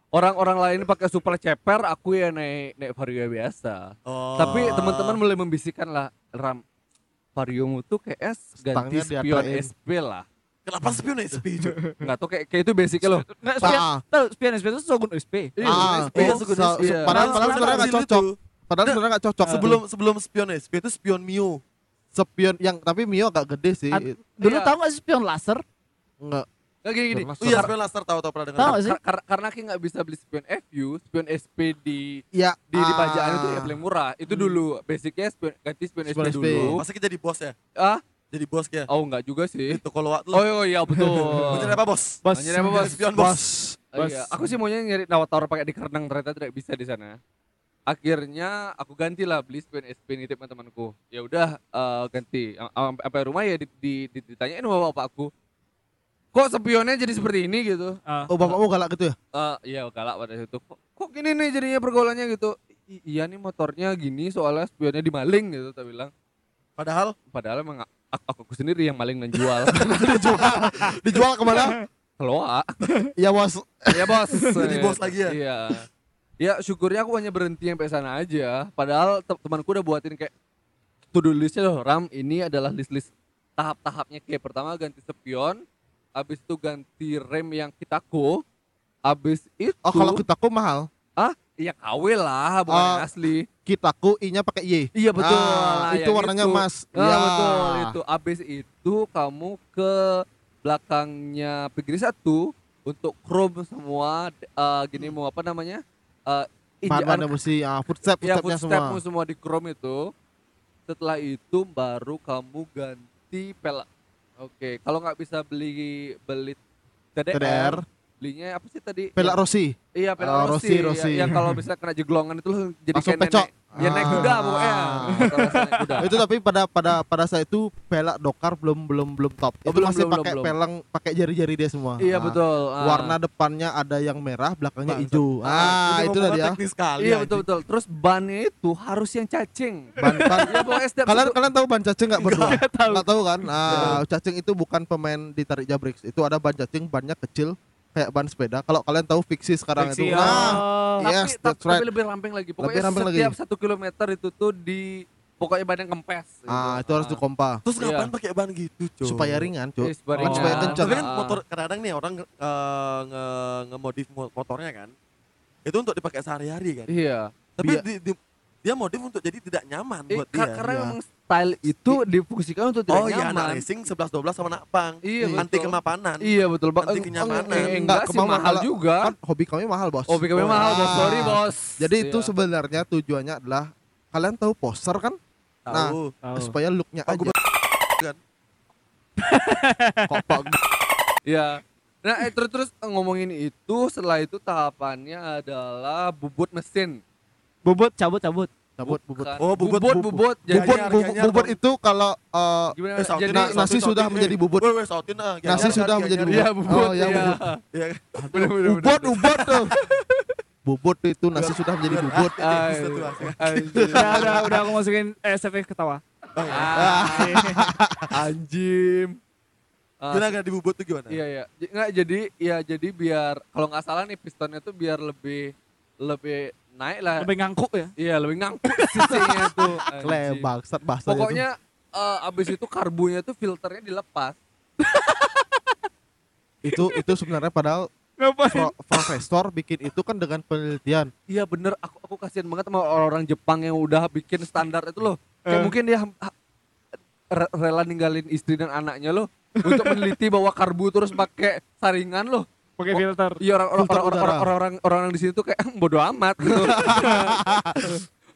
Orang-orang lain pakai super ceper, aku ya naik naik vario biasa. oh. Tapi teman-teman mulai membisikkan lah, Ram, variomu tuh kayak S ganti spion. SP lah. kenapa spion SP Cuk? Nggak tau kayak kayak itu basicnya loh. Nggak, spion, Ah. tahu, spion SP itu Shogun SP. Iya, Ah, SP, Shogun so- SP, so- ya. padahal- padahal sebenarnya cocok. itu. Padahal sebenarnya nggak cocok. Sebelum sebelum spion SP itu spion Mio. Spion yang tapi Mio agak gede sih. Ad- Dulu Iya. tahu nggak sih spion laser? Enggak. Nggak gini gini. Jelas. Oh iya, spion laser tahu tahu pernah dengar. Tahu sih? kar- kar- karena Ki nggak bisa beli spion FU, spion SP di Ya, di, di ah. pajakan itu ya paling murah. Itu dulu basicnya spion, ganti spion, Spion SP, SP. dulu. Masa kita jadi bos ya? Ah, Jadi bos ya? oh enggak juga sih. Itu kalau waktu Oh, oh iya betul. Mau jadi apa bos? Bos. Nyari apa, bos? Spion bos. Oh, iya. Aku sih maunya nyari nawar pakai di kerenang ternyata tidak bisa di sana. Akhirnya aku gantilah beli spion SP nitip sama temanku. Ya udah eh, ganti. Am- am- Sampai rumah ya di, di, di- ditanyain sama bapakku. Kok spionnya jadi seperti ini gitu? Ah. Oh, bapakmu galak gitu ya? Eh iya galak pada situ. Kok, kok gini nih jadinya pergaulannya gitu? "I- iya nih motornya gini soalnya spionnya dimaling gitu tak bilang. Padahal Padahal emang aku, aku sendiri yang maling dan jual. Dijual ke mana? Keloa. ya bos. Iya bos. Jadi bos lagi ya? Iya. Ya syukurnya aku hanya berhenti sampai sana aja. Padahal te- temanku udah buatin kayak to do listnya loh. Ram ini adalah list-list tahap-tahapnya kayak pertama ganti spion, habis itu ganti rem yang Kitako, habis itu Oh, kalau kitaku mahal. ah iya KW lah bukan yang asli. Kitaku I-nya pakai Y. Iya betul. Ah, lah, itu yang warnanya itu. emas. Ah, Ya. betul itu. Habis itu kamu ke belakangnya Pigri satu untuk chrome semua eh, gini mau apa namanya? Eh Bahan-bahan injaan emosi, ah, footstep, ya footstepnya semua. footstepmu semua di chrome itu. Setelah itu baru kamu ganti pelak. Oke, kalau nggak bisa beli beli TDR, TDR, belinya apa sih tadi? pelak Rossi. Iya, pelak Oh, Rossi. Rossi. Ya, yang kalau bisa kena jeglongan itu loh jadi Langsung kayak pecok. nenek. Ya naik kuda Ah. pokoknya. Naik kuda. itu tapi pada pada pada saat itu pelak dokar belum belum belum top. Oh, itu belum, masih belum, pakai belum, pelang pakai jari-jari dia semua. Iya Ah. betul. Ah. Warna depannya ada yang merah, belakangnya hijau. Ah, Ini itu ngomongnya tadi ya. sekali. Iya betul betul. Terus bannya itu harus yang cacing. Ban, ban- ya setiap kalian kalian tahu ban cacing nggak berdua? Nggak tahu. Kan? Ah, cacing itu bukan pemain di tarik jabrix. Itu ada ban cacing, bannya kecil kayak ban sepeda. Kalau kalian tahu fiksi sekarang Fiksi, itu. oh. Nah, tapi, yes, tapi, that's tapi right. lebih ramping lagi. Pokoknya ramping lagi. setiap satu kilometer itu tuh di pokoknya ban yang kempes. gitu. Ah, itu harus dikompa Terus Iya. ngapain pakai ban gitu, cuy? supaya ringan, Cuk. Iya, supaya Kan supaya kencang. Tapi kan Ah. motor kadang-kadang nih orang eh, nge ngemodif mo- motornya kan. Itu untuk dipakai sehari-hari kan. Iya. Tapi Biar- di, di- dia modif untuk jadi tidak nyaman Eh, buat dia. karena iya. memang style itu difungsikan untuk tidak Oh iya, anak nyaman. racing 11 12 sama nakpang. Iya, Anti betul. kemapanan. Iya betul bang. Anti Eh, kenyamanan. eh, eh, Enggak, enggak sih mahal kalau- juga. Kan hobi kami mahal, Bos. Oh, BKB mahal bos. Sorry bos. Jadi itu Iya. sebenarnya tujuannya adalah kalian tahu poster kan? Nah, Tahu. Tahu. Supaya looknya Oh, aja. kan. Kok Pak Iya. Nah, eh, terus terus ngomongin itu, setelah itu tahapannya adalah bubut mesin. Bubut cabut cabut. cabut bubut. Oh, bubut, bubut, bubut. bubut. Bubut, bubut, bubut itu kalau eh, gimana? Eh, sautin, jadi nah, nasi sautin, sudah eh. menjadi bubut. Weh, weh, sautin ah. Nasi sudah menjadi. Iya, bubut. bubut. Oh, ya, iya. bubut. Iya. Bener, Bubut, bubut tuh. Bubut itu nasi sudah menjadi bubut. Ah, tuh, asik. anjir. Udah, udah, udah aku masukin eh, ketawa. Ah, Anjim. Ah, Gimana gak dibubut tuh gimana? Iya iya. J- Nggak jadi ya jadi biar kalau nggak salah nih pistonnya tuh biar lebih lebih naik lah. Lebih ngangkuk ya. Iya lebih ngangkut sisinya tuh. Klem bangsat bahasa Pokoknya eh, abis itu karbunya tuh filternya dilepas. itu itu sebenarnya padahal Ngapain? pro- profesor bikin itu kan dengan penelitian. Iya bener. Aku aku kasihan banget sama orang-orang Jepang yang udah bikin standar itu loh. Kayak Eh. mungkin dia rela ninggalin istri dan anaknya loh untuk meneliti bahwa karbu terus pakai saringan loh. Pakai Oh, filter. Iya orang-orang Filter orang-orang udara. orang-orang orang di sini tuh kayak bodo amat gitu.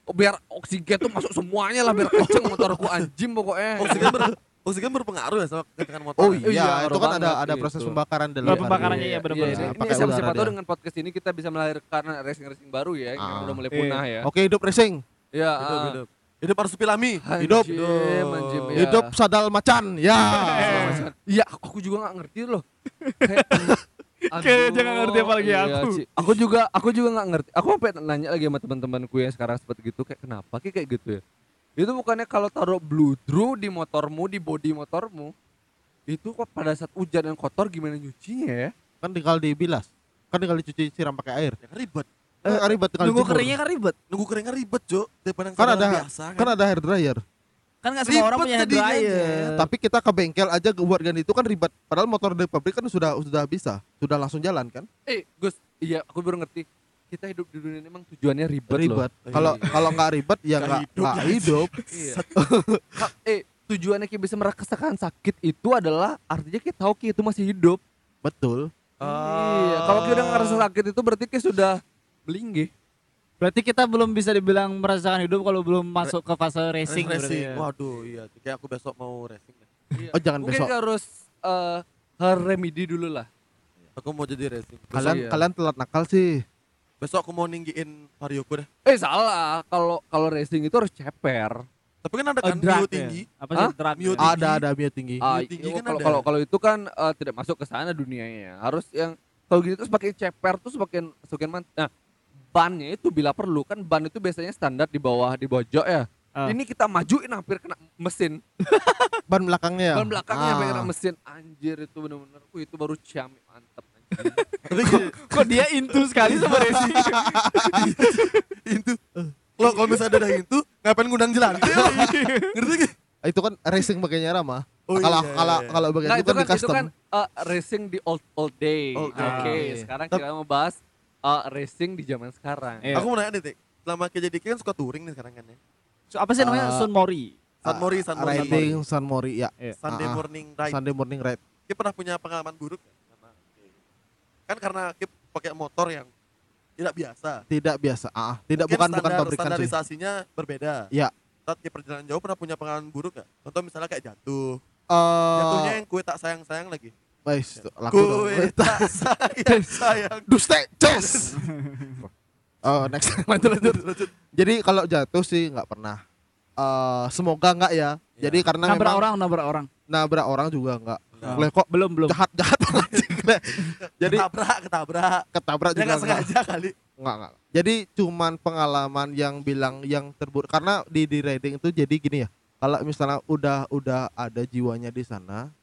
Oh, biar oksigen tuh masuk semuanya lah biar kenceng motorku anjim pokoknya. Oksigen ber oksigen berpengaruh ya sama kencangkan motor. Oh ya? iya, Iya, itu kan ada ada proses gitu. pembakaran dalam Oh, pembakarannya karbu. iya, bener-bener. Iya, ini, Pakai siapa, tahu dia. dengan podcast ini kita bisa melahirkan racing-racing baru ya yang Ah. udah mulai Iya. punah ya. Oke, hidup racing. Ya, Hidup, ah. hidup. Hidup harus pilami. Hidup. Anjim, anjim, ya. Hidup sadal macan. Ya. Iya, aku juga nggak ngerti loh. Kayak Kayak jangan ngerti apalagi iya, aku. Ci. Aku juga aku juga nggak ngerti. Aku sampai nanya lagi sama teman-temanku yang sekarang seperti gitu kayak kenapa Ki kayak gitu ya. Itu bukannya kalau taruh bludru di motormu, di bodi motormu, itu kok pada saat hujan yang kotor gimana nyucinya ya? Kan tinggal dibilas. Kan tinggal dicuci siram pakai air. Ya kan ribet. Eh, kan ribet tinggal Nunggu keringnya kan ribet. Nunggu keringnya ribet, Cuk. Daripada Kan ada- biasa Kan ada hair dryer. Kan nggak semua orang punya hair dryer. Tapi kita ke bengkel aja buat ganti itu kan ribet. Padahal motor dari pabrik kan sudah sudah bisa, sudah langsung jalan kan? Eh, Gus, iya aku baru ngerti. Kita hidup di dunia ini emang tujuannya ribet, loh. Ribet. Kalau Iya. kalau nggak ribet ya Nggak hidup ya. hidup. Iya. Eh, tujuannya kita bisa merasakan sakit itu adalah artinya kita tahu kita itu masih hidup. Betul. Iya, kalau kita udah ngerasa sakit itu berarti kita sudah melinggih. Berarti kita belum bisa dibilang merasakan hidup kalau belum masuk ke fase racing. racing. ya. Waduh, iya. Kayak aku besok mau racing. deh. Oh jangan Mungkin besok. harus eh hard remedy dulu lah. Aku mau jadi racing. Besok, Kalian iya. kalian telat nakal sih. besok aku mau ninggiin varioku deh. Eh salah, kalau kalau racing itu harus ceper. Tapi kan ada Oh, kan drag Mio ya. tinggi. Apa sih drag? Mio ya? tinggi. Ada ada bio tinggi. Ah, tinggi iya, kan kalau ada. kalau kalau itu kan eh, tidak masuk ke sana dunianya. Harus yang kalau gitu terus pakai ceper tuh semakin semakin mant. Nah, bannya itu bila perlu kan ban itu biasanya standar di bawah di bawah jok ya. Ah. Ini kita majuin hampir kena mesin. Ban belakangnya ya. Ban belakangnya hampir kena Ah. mesin. Anjir itu benar-benar. Wih, itu baru ciamik. Tapi gini, Kok dia into sekali sama racing? itu. Lo kalau misalnya ada itu, ngapain ngundang jalan? Ngerti gak? Itu kan racing bagiannya Rama. Oh, kalau iya, kalau iya. kalau bagian Nah, itu itu kan di kan itu custom. kan eh, racing di old old day. Oke. Ah, sekarang kita mau bahas eh, racing di zaman sekarang. Iya. Aku mau nanya Tik. Selama kejadian kan suka touring nih sekarang kan ya. So, apa sih namanya? Ah. Sun Mori. San Mori, San Mori, San Mori. riding San Mori ya. Sunday Ah, ah. morning ride. Sunday morning ride. Kita pernah punya pengalaman buruk nggak sama kan karena kita pakai motor yang tidak biasa. Tidak biasa. Ah, ah. tidak Mungkin bukan bukan standar- pabrikan sih. Standarisasinya berbeda. Iya. Saat kita perjalanan jauh pernah punya pengalaman buruk gak? Contoh misalnya kayak jatuh. Eh, Jatuhnya yang kue tak sayang-sayang lagi. Wais, laku dong. Kue tak sayang-sayang. Duste, ces. Oh, next. lanjut, lanjut. Jadi kalau jatuh sih nggak pernah. Eh, semoga nggak ya. Iya. Jadi karena Nabrak memang orang, nabrak orang. nabrak orang juga nggak. Nggak. Boleh kok Belum, belum. jahat jahat Jadi ketabrak, ketabrak. ketabrak Dia juga nggak nggak. sengaja kali. Nggak, nggak. Jadi cuman pengalaman yang bilang yang terburuk karena di di riding itu jadi gini ya. Kalau misalnya udah udah ada jiwanya di sana,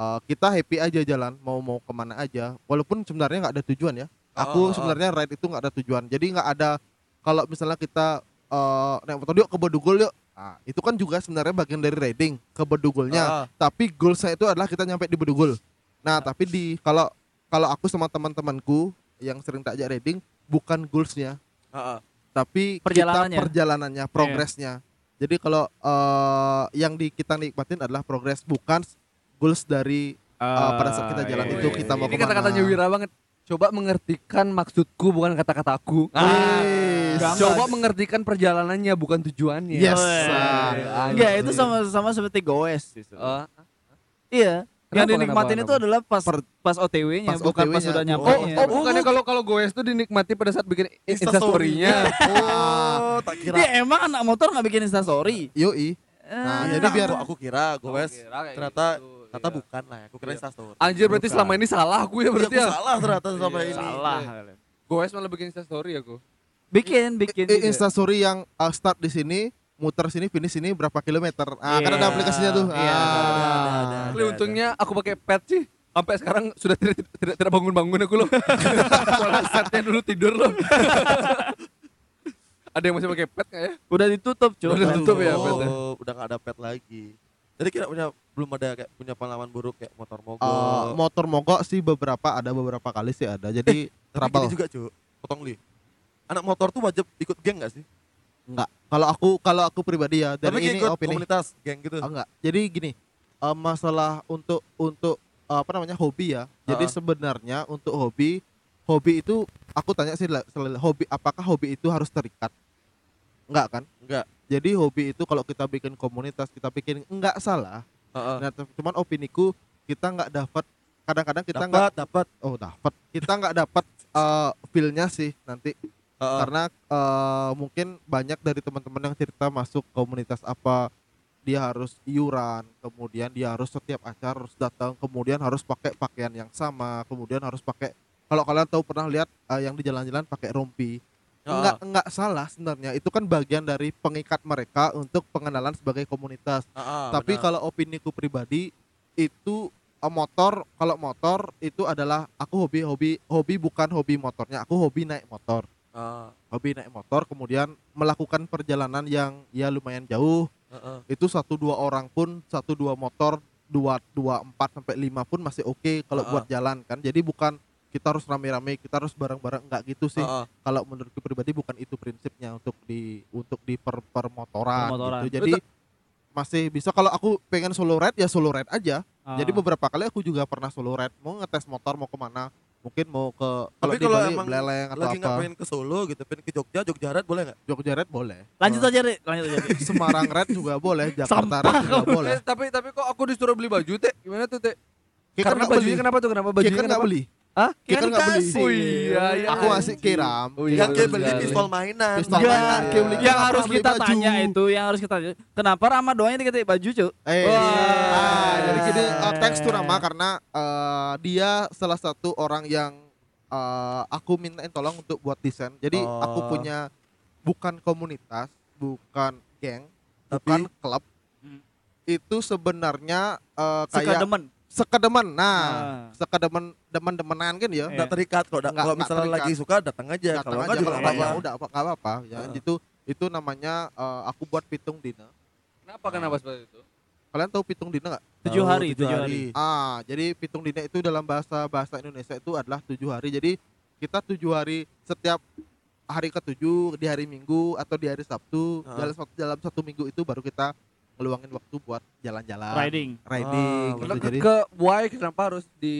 eh, kita happy aja jalan mau mau ke mana aja. Walaupun sebenarnya nggak ada tujuan ya. Oh, Aku oh, oh. sebenarnya ride itu nggak ada tujuan. Jadi nggak ada kalau misalnya kita eh, naik motor yuk ke Bedugul yuk. Nah, itu kan juga sebenarnya bagian dari riding ke Bedugulnya. Ah, Tapi goalsnya itu adalah kita nyampe di Bedugul. Nah, tapi di kalau kalau aku sama teman-temanku yang sering tak ajak riding bukan goalsnya, ah, ah. tapi Perjalanannya. kita perjalanannya, progresnya. Jadi kalau eh, yang di kita nikmatin adalah progres bukan goals dari eh, pada saat kita jalan iya, itu iya, kita iya. mau Ini ke mana. kata-katanya Wira banget. Coba mengertikan maksudku bukan kata-kataku. Gampang. Coba mengertikan perjalanannya bukan tujuannya. Yes. Oh, Ah, iya. Enggak, itu sama sama seperti goes. Eh, Iya. Yang Kenapa, dinikmatin kenapa, itu adalah pas Per- pas OTW-nya, pas bukan pas sudah Oh, nyampe. Oh, oh, bukannya kalau kalau goes tuh dinikmati pada saat bikin instastory-nya. Oh, tak kira. Ya emang anak motor nggak bikin instastory. Yoi. Nah, Eh, jadi Nah, biar aku, aku kira goes ternyata gitu, ternyata iya. bukan lah ya. Aku kira Iya. instastory. Anjir berarti Bukan. selama ini salah aku ya Iya, berarti aku ya. salah ternyata sampai Iya. ini. salah. Goes malah bikin instastory aku. Bikin, bikin. eh, juga. instastory yang uh, start di sini, muter sini, finish sini berapa kilometer. Ah, kan Iya. ada aplikasinya tuh. Iya, Ah. ada, ada, ada. Tapi untungnya aku pakai pet sih. Sampai sekarang sudah tidak tidak, tidak bangun-bangun aku loh. Soalnya setnya dulu tidur loh. Ada yang masih pakai pet nggak ya? Udah ditutup, cuy. Udah ditutup ya, oh, petnya. udah gak ada pet lagi. Jadi kira punya belum ada kayak punya pengalaman buruk kayak motor mogok. Eh, motor mogok sih beberapa ada beberapa kali sih ada. Jadi Tapi trouble. gini juga cuy, potong li. Anak motor tuh wajib ikut geng gak sih? Enggak. Kalau aku kalau aku pribadi ya dan Tapi ini ikut opini. komunitas geng gitu. Ah, enggak. Jadi gini, eh, masalah untuk untuk eh, apa namanya hobi ya. Jadi Ah. sebenarnya untuk hobi, hobi itu aku tanya sih hobi apakah hobi itu harus terikat? Enggak kan? Enggak. Jadi hobi itu kalau kita bikin komunitas, kita bikin enggak salah. Heeh. Nah, cuman opiniku kita enggak dapat kadang-kadang kita enggak Dapat, oh dapat. Kita enggak dapat eh, feel-nya sih nanti Heeh. karena eh, mungkin banyak dari teman-teman yang cerita masuk komunitas apa dia harus iuran kemudian dia harus setiap acara harus datang kemudian harus pakai pakaian yang sama kemudian harus pakai kalau kalian tahu pernah lihat eh, yang di jalan-jalan pakai rompi enggak enggak salah sebenarnya. Itu kan bagian dari pengikat mereka untuk pengenalan sebagai komunitas. Ah, tapi kalau opiniku pribadi itu eh, motor kalau motor itu adalah aku hobi hobi hobi bukan hobi motornya. Aku hobi naik motor. Ah, hobi naik motor kemudian melakukan perjalanan yang ya lumayan jauh. Itu satu dua orang pun satu dua motor dua dua empat sampai lima pun masih oke kalau Ah, buat jalan kan. Jadi bukan kita harus rame-rame kita harus bareng-bareng enggak gitu sih kalau menurutku pribadi bukan itu prinsipnya untuk di untuk di per permotoran, Permotoran. gitu. Jadi masih bisa kalau aku pengen solo ride ya solo ride aja. Ah. Jadi beberapa kali aku juga pernah solo ride mau ngetes motor mau ke mana mungkin mau ke kalau Tapi di kalau Bali emang Beleleng atau lagi nggak apa pengen ke Solo gitu, pengen ke Jogja, Jogja Ride boleh nggak? Jogja ride boleh lanjut aja Rik, lanjut aja. Semarang ride juga boleh Jakarta Sampah ride juga boleh Eh, tapi tapi kok aku disuruh beli baju teh gimana tuh teh Karena bajunya beli kenapa tuh kenapa kita bajunya kan nggak kenapa beli Hah? kita nggak beli oh iya iya aku ngasih kiram Oh, iya, yang kayak betul beli sekali. pistol mainan. Pistol Enggak. mainan, kayak beli yang harus kita baju? tanya itu yang harus kita tanya kenapa Rama doanya dikasih baju cuk Eh, Wah. ah, jadi gini, uh, thanks to Rama karena uh, dia salah satu orang yang uh, aku mintain tolong untuk buat desain. Jadi Oh. aku punya bukan komunitas, bukan geng, Tapi- bukan klub. Hmm. Itu sebenarnya uh, kayak demen sekedemen. Nah, Ah. sekedemen demen-demenan kan ya. Iya. nggak terikat kok. Kalau misalnya terikat. lagi suka datang aja. Datang Kalau aja nggak juga kalau nggak apa-apa. udah apa nggak apa-apa ya. Heeh. Itu itu namanya uh, aku buat pitung dina. kenapa kenapa seperti itu Kalian tahu pitung dina nggak? tujuh hari tujuh hari Ah, jadi pitung dina itu dalam bahasa bahasa Indonesia itu adalah tujuh hari. Jadi kita tujuh hari setiap hari ketujuh di hari Minggu atau di hari Sabtu Ah. dalam satu dalam satu minggu itu baru kita ngeluangin waktu buat jalan-jalan, riding riding Ah, gitu. Ke, Jadi ke why kenapa harus di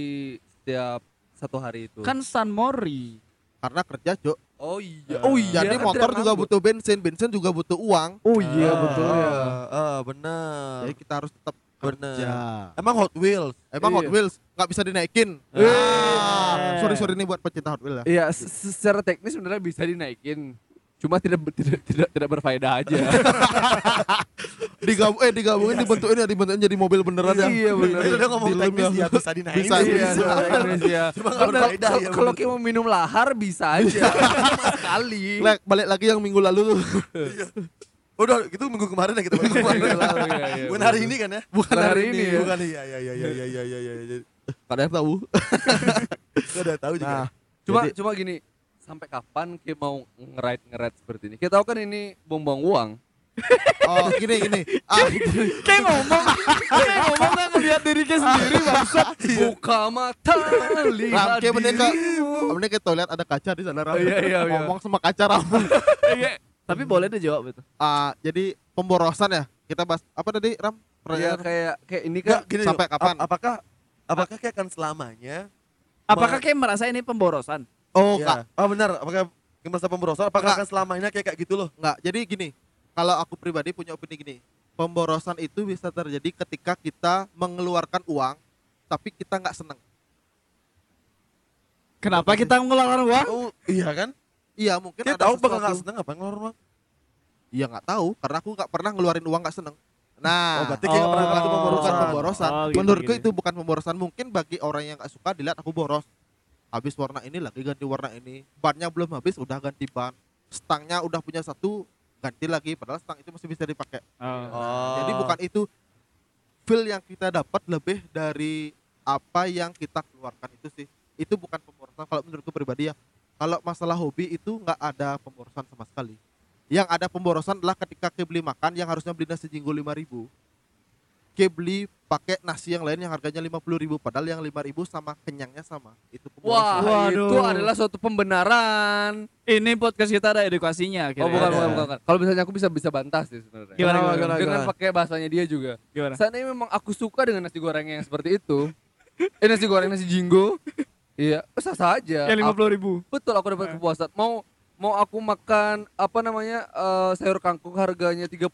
setiap satu hari itu kan San Mori karena kerja, Cok. oh iya Oh Jadi kan motor juga nganggur. butuh bensin, bensin juga butuh uang. oh iya Ah, betul ya ah, ah, benar. Jadi kita harus tetap Bener. kerja. Emang Hot Wheels. Emang Iya. Hot Wheels nggak bisa dinaikin. Eh. Ah, sorry sorry ini buat pecinta Hot Wheels ya. Iya, se- se- secara teknis sebenarnya bisa dinaikin cuma tidak tidak tidak, tidak berfaedah aja. digabung eh digabungin iya. dibentukin ya dibentukin jadi mobil beneran ya. Iya bener Itu ya. udah iya, ngomong teknis ya bisa dinaik. Bisa iya, Indonesia. Iya, kalau kayak mau minum lahar bisa aja. Sekali. balik lagi yang minggu lalu tuh. Udah itu minggu kemarin ya kita. Bukan hari ini kan ya? Bukan hari ini. Bukan iya iya iya iya iya iya iya. Kadang tahu. Kadang tahu juga. Nah. Cuma cuma gini, sampai kapan kita mau ngeride ngeride seperti ini? Kita tahu kan ini buang-buang uang. oh gini gini. Ah, kayak ngomong kayak ngomong nggak ngeliat dirinya sendiri bangsat Buka mata lihat kayak mending ke dirimu. mending ke toilet ada kaca di sana Ram. Oh, iya, iya, iya. Ngomong sama kaca Ram. Iya. tapi boleh deh jawab itu Ah, jadi pemborosan ya. Kita bahas apa tadi Ram? Iya Pertanyaan kayak kayak ini kan gini sampai kapan? ap- apakah apakah kayak akan selamanya? apakah kayak merasa ini pemborosan Oh, Ya. enggak. Oh benar, apakah masa pemborosan apakah Enggak. akan selamanya kayak kayak gitu loh? Enggak. Jadi gini, kalau aku pribadi punya opini gini. Pemborosan itu bisa terjadi ketika kita mengeluarkan uang tapi kita nggak seneng. kenapa kita mengeluarkan uang Oh, iya kan? Iya, mungkin Kita ada tahu bakal sesuatu- nggak seneng apa ngeluarin uang? Iya nggak tahu karena aku nggak pernah ngeluarin uang nggak seneng. Nah, Oh, berarti kayak nggak pernah Oh. ngelakuin bukan pemborosan. pemborosan. Oh, gitu, Menurutku gitu. itu bukan pemborosan. Mungkin bagi orang yang nggak suka dilihat aku boros. Habis warna ini lagi ganti warna ini. Bannya belum habis udah ganti ban. Stangnya udah punya satu ganti lagi. Padahal stang itu masih bisa dipakai. Oh. Jadi bukan itu feel yang kita dapat lebih dari apa yang kita keluarkan itu sih. Itu bukan pemborosan kalau menurutku pribadi ya. Kalau masalah hobi itu nggak ada pemborosan sama sekali. Yang ada pemborosan adalah ketika ke beli makan yang harusnya beli nasi jinggo 5000 Ke beli pakai nasi yang lain yang harganya 50000 padahal yang 5000 sama kenyangnya sama. Itu Wah. Waduh. itu adalah suatu pembenaran. ini podcast kita ada edukasinya Oh, bukan, bukan, bukan, bukan. Kalau misalnya aku bisa bisa bantah sih sebenarnya. Gimana, Gimana, gimana, gimana, Dengan pakai bahasanya dia juga. gimana Seandainya memang aku suka dengan nasi goreng yang seperti itu. eh nasi goreng nasi jinggo. Iya, sah sah aja. yang lima puluh ribu Betul aku dapat Eh. kepuasan. Mau mau aku makan apa namanya eh, sayur kangkung harganya 35.000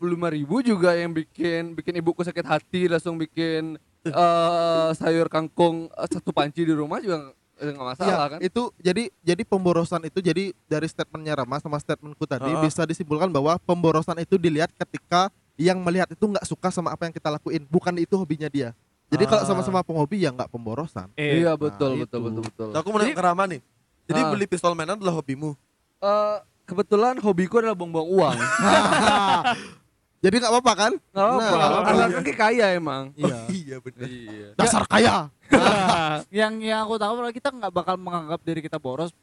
juga yang bikin bikin ibuku sakit hati langsung bikin eh, sayur kangkung eh, satu panci di rumah juga eh, nggak masalah Iya, kan? itu jadi jadi pemborosan itu jadi dari statementnya Rama sama statementku tadi Heeh. bisa disimpulkan bahwa pemborosan itu dilihat ketika yang melihat itu nggak suka sama apa yang kita lakuin bukan itu hobinya dia jadi kalau Ah. sama-sama penghobi ya nggak pemborosan Eh, Iya betul Nah, betul itu. betul betul. Nah, aku mau Rama nih. Jadi Ah. beli pistol mainan adalah hobimu. Eh, kebetulan hobiku adalah buang-buang uang. jadi nggak apa-apa kan Nggak apa-apa. Nah, apa-apa. Karena kan kayak kaya emang. iya iya benar. Iya. dasar kaya yang yang aku tahu adalah kita nggak bakal menganggap diri kita boros.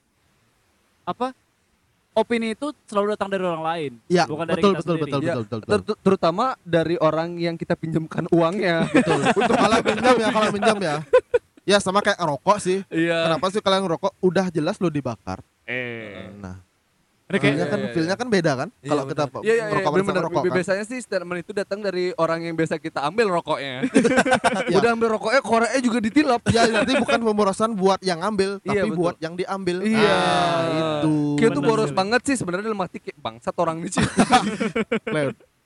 Apa? Opini itu selalu datang dari orang lain, Iya, bukan dari betul, kita betul, sendiri. betul, Iya, betul, betul, betul. Ter- terutama dari orang yang kita pinjamkan uangnya. betul. kalau minjam ya, kalau minjam ya. Ya sama kayak rokok sih. Iya. Kenapa sih kalian ngerokok? Udah jelas lo dibakar. Eh, Nah, feelnya kan, Iya, iya, feelnya kan beda kan? Iya, Kalau kita. Iya iya iya ngerokok benar sama rokok kan? Biasanya sih statement itu datang dari orang yang biasa kita ambil rokoknya. Iya. Udah ambil rokoknya, koreknya juga ditilap. Ya nanti bukan pemborosan buat yang ngambil, Iya, tapi betul. buat yang diambil. Iya. Ah, itu. Kayak tuh Benar boros sekali. banget sih sebenarnya dalam arti kayak bangsat orang nih sih.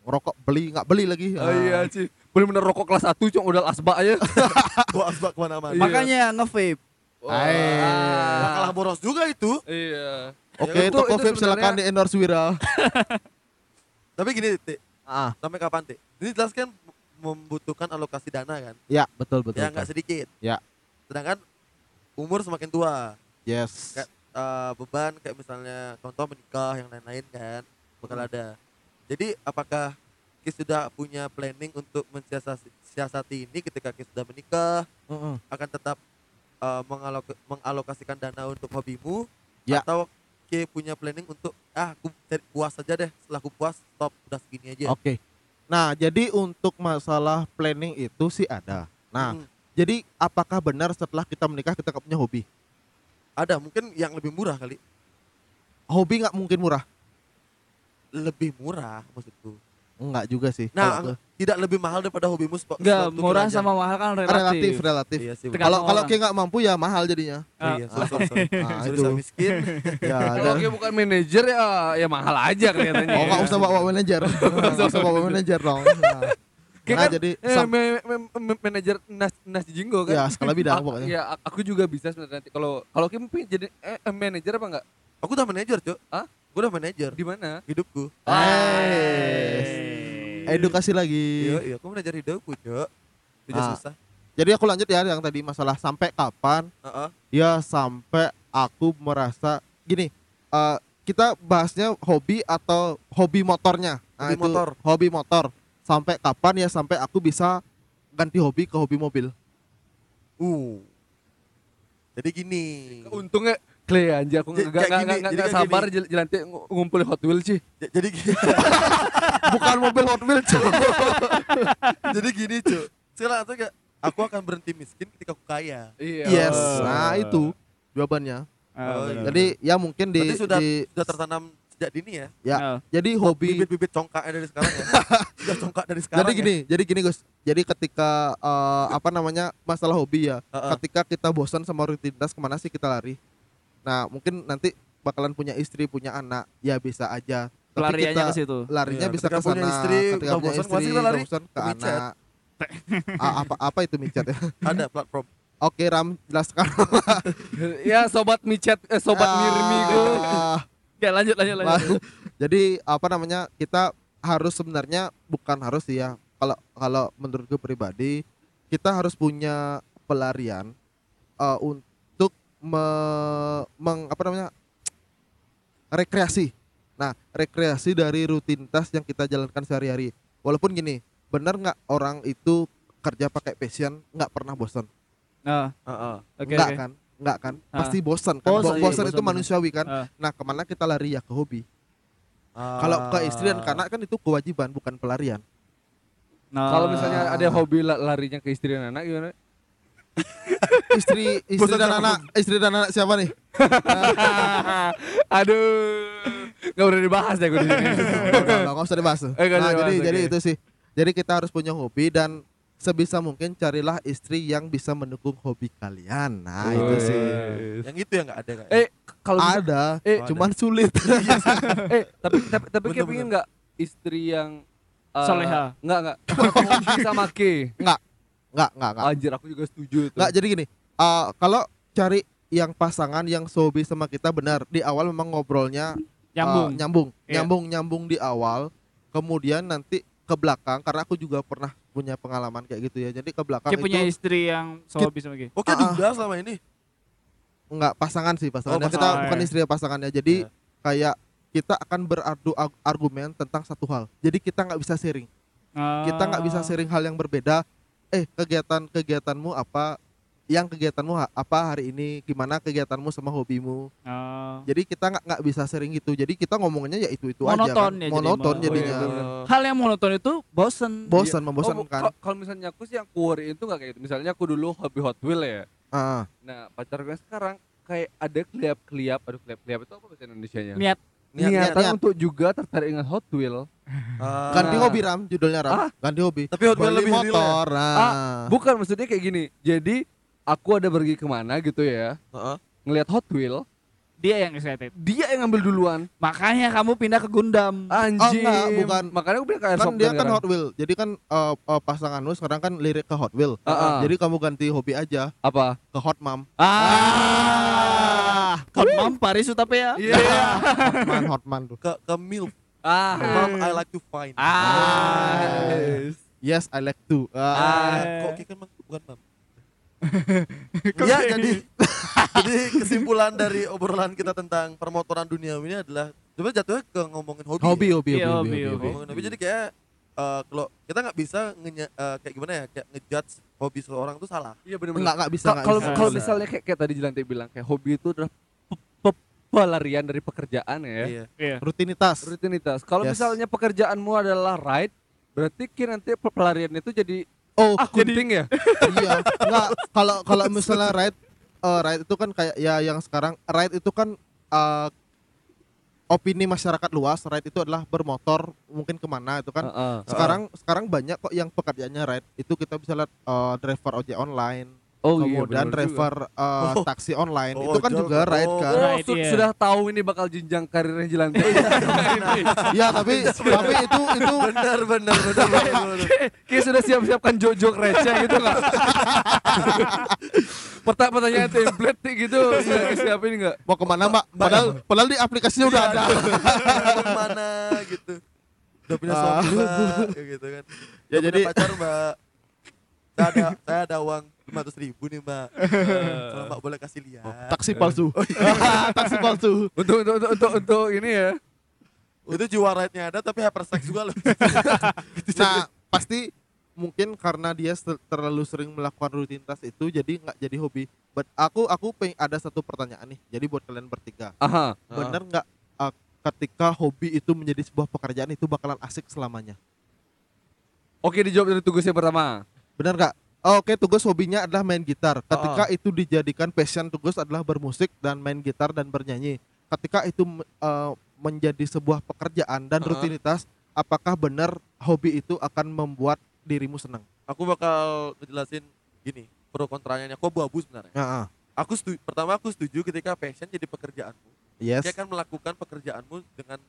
Ngerokok beli nggak beli lagi. Oh iya sih. Bener-bener rokok kelas 1 cuma udah asbak aja. Bawa asbak ke mana-mana. Iya. makanya nge-vape. Nah, kalah boros juga itu. Iya. Oke, Ya, itu- toko itu vape silakan di endorse Wira. Tapi gini, Ti. Ah, Sampai kapan, Ti? Ini jelas kan membutuhkan alokasi dana kan. ya betul betul. ya nggak sedikit. Ya. Sedangkan umur semakin tua. Yes. Kayak eh, beban kayak misalnya contoh menikah yang lain-lain kan bakal ada. Jadi apakah Kis sudah punya planning untuk mensiasati siasati ini ketika Kis sudah menikah Mm-mm. akan tetap eh, mengalok- mengalokasikan dana untuk hobimu Ya. atau Ki punya planning untuk ah aku cari puas saja deh setelah aku puas stop udah segini aja. Oke. Nah, jadi untuk masalah planning itu sih ada. Nah, Hmm, jadi apakah benar setelah kita menikah kita nggak punya hobi? ada mungkin yang lebih murah kali. Hobi nggak mungkin murah. Lebih murah maksudku. Enggak juga sih. Nah, tidak lebih mahal daripada hobimu sport. Enggak, murah keranjang. sama mahal kan relatif, relatif. relatif. Iya sih. Kalau kalau kayak nggak mampu ya mahal jadinya. Oh, iya, sorry, sorry, sorry. Nah, itu. miskin. Ya, Kalau kayak bukan manajer ya ya mahal aja kelihatannya. Oh, nggak usah bawa manajer. Nggak usah bawa manajer dong. Nah, Kayak Nah, kan, jadi eh, sam- me- me- me- manajer Nas Nas Jinggo kan. ya skala bidang A- pokoknya. Ya, aku juga bisa sebenarnya nanti kalau kalau Kim jadi eh, eh, manajer apa enggak? Aku udah manajer, Cuk. Hah? Gue udah manajer Di mana? hidupku. Eh, edukasi lagi. Iya, iya, aku manajer hidupku, Cuk. Tidak Ah. susah. Jadi aku lanjut ya yang tadi masalah sampai kapan Heeh. ya sampai aku merasa gini eh, kita bahasnya hobi atau hobi motornya Nah, Hobi itu motor. hobi motor sampai kapan ya sampai aku bisa ganti hobi ke hobi mobil Uh. Jadi gini. Untungnya Clay anjir aku enggak enggak enggak sabar jelantik ngu- ngumpulin Hot Wheels sih. Jadi gini. bukan mobil Hot Wheels Cuk. Jadi gini, Cuk. Sekarang tuh kayak aku akan berhenti miskin ketika aku kaya. Iya. yes nah itu jawabannya Oh, iya. jadi ya mungkin di, Berarti sudah di- sudah tertanam sejak dini ya. ya jadi hobi Bibit-bibit congkaknya dari sekarang ya. sudah congkak dari sekarang. jadi ya. gini jadi gini Gus jadi ketika eh, apa namanya masalah hobi ya Heeh. ketika kita bosan sama rutinitas ke mana sih kita lari nah mungkin nanti bakalan punya istri punya anak ya bisa aja tapi Pelariannya kita ke situ. larinya Iya, bisa ke punya sana istri, ketika punya bosan, istri kita lari bosan ke ke micet. anak Ah, apa apa itu micet ya ada platform. oke Ram jelaskan ya sobat micet eh, sobat Ah, mirmigo. ah, Ya lanjut lanjut lanjut. jadi apa namanya kita harus sebenarnya bukan harus sih ya kalau kalau menurut gue pribadi kita harus punya pelarian eh, untuk me- meng- apa namanya rekreasi nah rekreasi dari rutinitas yang kita jalankan sehari-hari walaupun gini benar nggak orang itu kerja pakai passion nggak pernah bosan Nah, Heeh. oke nggak oke. kan nggak kan Ah. pasti bosan kan Bosan, Bo- iya, bosan bosan, itu bosan. manusiawi kan Ah. nah ke mana kita lari ya ke hobi Ah. kalau ke istri dan anak kan itu kewajiban bukan pelarian. Nah, Kalau misalnya ada hobi la- larinya ke istri dan anak gimana? Istri istri Bosan dan anak istri dan anak siapa nih? Aduh. Gak udah dibahas deh gue di sini. Nggak, nggak, nggak usah dibahas. Eh, nggak Nah, dibahas, jadi jadi itu sih. Jadi kita harus punya hobi dan sebisa mungkin carilah istri yang bisa mendukung hobi kalian. Nah, itu sih. Yang itu yang nggak ada kayak. Eh kalau Ada, eh, Oh, cuman sulit. eh tapi tapi tapi kayak pengen nggak istri yang eh, Soleha. Nggak nggak. Sama ke. Enggak, enggak, enggak. Anjir aku juga setuju itu. Enggak, jadi gini. eh, kalau cari yang pasangan yang hobi sama kita benar di awal memang ngobrolnya nyambung. Uh, nyambung, Iya. nyambung, nyambung di awal. Kemudian nanti ke belakang karena aku juga pernah punya pengalaman kayak gitu ya. Jadi ke belakang Kayak punya itu istri yang selalu bisa lagi. Oke, Ah, ah. duda selama ini. enggak pasangan sih pasangannya. Oh, Kita pasangan. bukan istri pasangannya. Jadi Ya. kayak kita akan beradu argumen tentang satu hal. Jadi kita nggak bisa sharing. Kita nggak bisa Ah. sharing hal yang berbeda. Eh, kegiatan kegiatanmu apa? Yang kegiatanmu ha- apa hari ini? Gimana kegiatanmu sama hobimu? Ah. Jadi kita nggak nggak bisa sharing gitu. Jadi kita ngomongnya ya itu itu aja Monoton kan. ya jadi, Monoton Bang. jadinya. Oh, iya, Hal yang monoton itu bosen. Bosan, Oh, membosankan. kal- kalau misalnya aku sih yang ku worry itu nggak kayak gitu. Misalnya aku dulu hobi Hot Wheel ya. Ah, Nah, pacar gue sekarang kayak ada keliap-keliap, aduh keliap-keliap itu apa bahasa Indonesia-nya? Niat. niat, niat, Niatan niat. untuk juga tertarik dengan Hot Wheel. Ah. ganti hobi Ram, judulnya Ram. Ah. Ganti hobi. Tapi Hot Wheel lebih ya? motor. Nah. Bukan maksudnya kayak gini. Jadi aku ada pergi ke mana gitu ya, Heeh. ngelihat Hot Wheel, Dia yang excited. dia yang ngambil duluan. Makanya kamu pindah ke Gundam. Anjing. enggak, bukan. Makanya aku bilang ke kan Airsoft dia Gun kan. Hot Wheel. Jadi kan eh, eh, pasangan lu sekarang kan lirik ke Hot Wheel. Ah, ah. Jadi kamu ganti hobi aja apa? ke Hot Mom. Ah. Hotmam Paris Utapia. Iya. Hotman, Hotman tuh. Ke ke milf. Ah. Mom, I like to find. Ah. Yes, I like to. Ah. Ah, kok Kiki kan bukan mam. ya jadi jadi kesimpulan dari obrolan kita tentang permotoran dunia ini adalah coba jatuhnya ke ngomongin hobi. hobi, ya. hobi, Iya, hobi, hobi, hobi, hobi. Ngomongin hobi jadi kayak eh, kalau kita nggak bisa ngenya, eh, kayak gimana ya kayak ngejudge hobi seseorang itu salah. Iya benar-benar. Enggak, enggak bisa, Kalau kalau misalnya kayak, kayak tadi Jelantik bilang kayak hobi itu adalah pe- pe- pelarian dari pekerjaan ya. Iya. Iya. Rutinitas. Rutinitas. Kalau Yes. misalnya pekerjaanmu adalah ride, berarti ki nanti pe- pelarian itu jadi Oh, ah kunting ya. iya. Enggak, kalau kalau misalnya ride eh, ride itu kan kayak ya yang sekarang ride itu kan eh, opini masyarakat luas ride itu adalah bermotor mungkin ke mana itu kan Heeh. sekarang sekarang banyak kok yang pekerjaannya ride itu kita bisa lihat eh, driver ojek online Oh iya, benar driver eh, Oh. taksi online Oh, itu kan juga ride Oh. kan. Oh, Right, su- iya. sudah tahu ini bakal jenjang karirnya Jelantik. ya tapi tapi itu itu Benar benar benar. benar, benar. Kayak sudah siap-siapkan jojok receh gitu nggak? Pertanyaan pertanyaan template gitu, sudah siapin nggak? mau ke mana mbak padahal padahal di aplikasinya udah ada Mana gitu. Udah punya Ah. suami mbak, gitu kan. Ya, Udah jadi- pacar mbak. Saya ada saya ada uang lima ribu nih mbak. Kalau mbak boleh kasih lihat. taksi palsu taksi palsu Untuk untuk untuk untuk, untuk ini ya. Itu jiwa ride-nya ada tapi hypersex juga loh. nah pasti mungkin karena dia terlalu sering melakukan rutinitas itu jadi nggak jadi hobi but aku aku peng ada satu pertanyaan nih jadi buat kalian bertiga Aha. bener nggak uh, ketika hobi itu menjadi sebuah pekerjaan itu bakalan asik selamanya Oke dijawab dari tugas yang pertama. bener nggak Oh, Oke, tugas hobinya adalah main gitar. Ketika itu dijadikan passion, tugas adalah bermusik dan main gitar dan bernyanyi. Ketika itu uh, menjadi sebuah pekerjaan dan Uh-uh. rutinitas, apakah benar hobi itu akan membuat dirimu senang? Aku bakal ngejelasin gini, pro kontranya. Aku abu-abu sebenarnya. Heeh. Aku setuju, pertama aku setuju ketika passion jadi pekerjaanmu. Yes. Dia akan melakukan pekerjaanmu dengan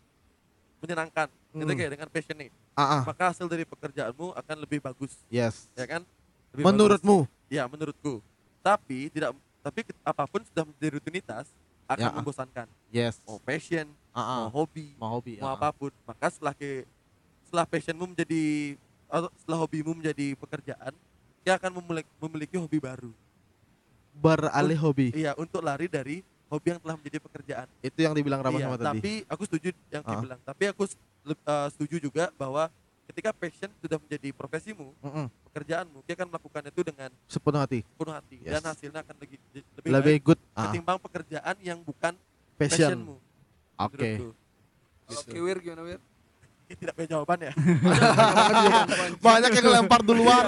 menyenangkan. Itu Hmm. kayak dengan passion nih. Ah, ah. Maka hasil dari pekerjaanmu akan lebih bagus, Yes. ya kan? Lebih Menurutmu? bagus. Ya, menurutku. Tapi tidak tapi apa pun sudah menjadi rutinitas akan Ya. membosankan. Yes. Mau passion, Ah, ah. mau hobi, Mau hobi. mau ah, ah. apa pun. Maka setelah ke setelah passionmu menjadi atau setelah hobimu menjadi pekerjaan, dia akan memiliki, memiliki hobi baru. Beralih hobi. Iya, untuk lari dari hobi yang telah menjadi pekerjaan. Itu yang dibilang Rama Iya, sama tadi. tapi aku setuju yang Ah. dibilang. Tapi aku eh, setuju juga bahwa ketika passion sudah menjadi profesimu, Mm-mm. pekerjaanmu, dia akan melakukan itu dengan Sepenuh hati. penuh hati Yes. dan hasilnya akan lebih lebih, Lebih baik good. Ah, ketimbang pekerjaan yang bukan passion. passionmu. Oke. Kalau Gitu. Kiwir gimana Wir? Tidak punya jawaban ya. Banyak yang lempar duluan.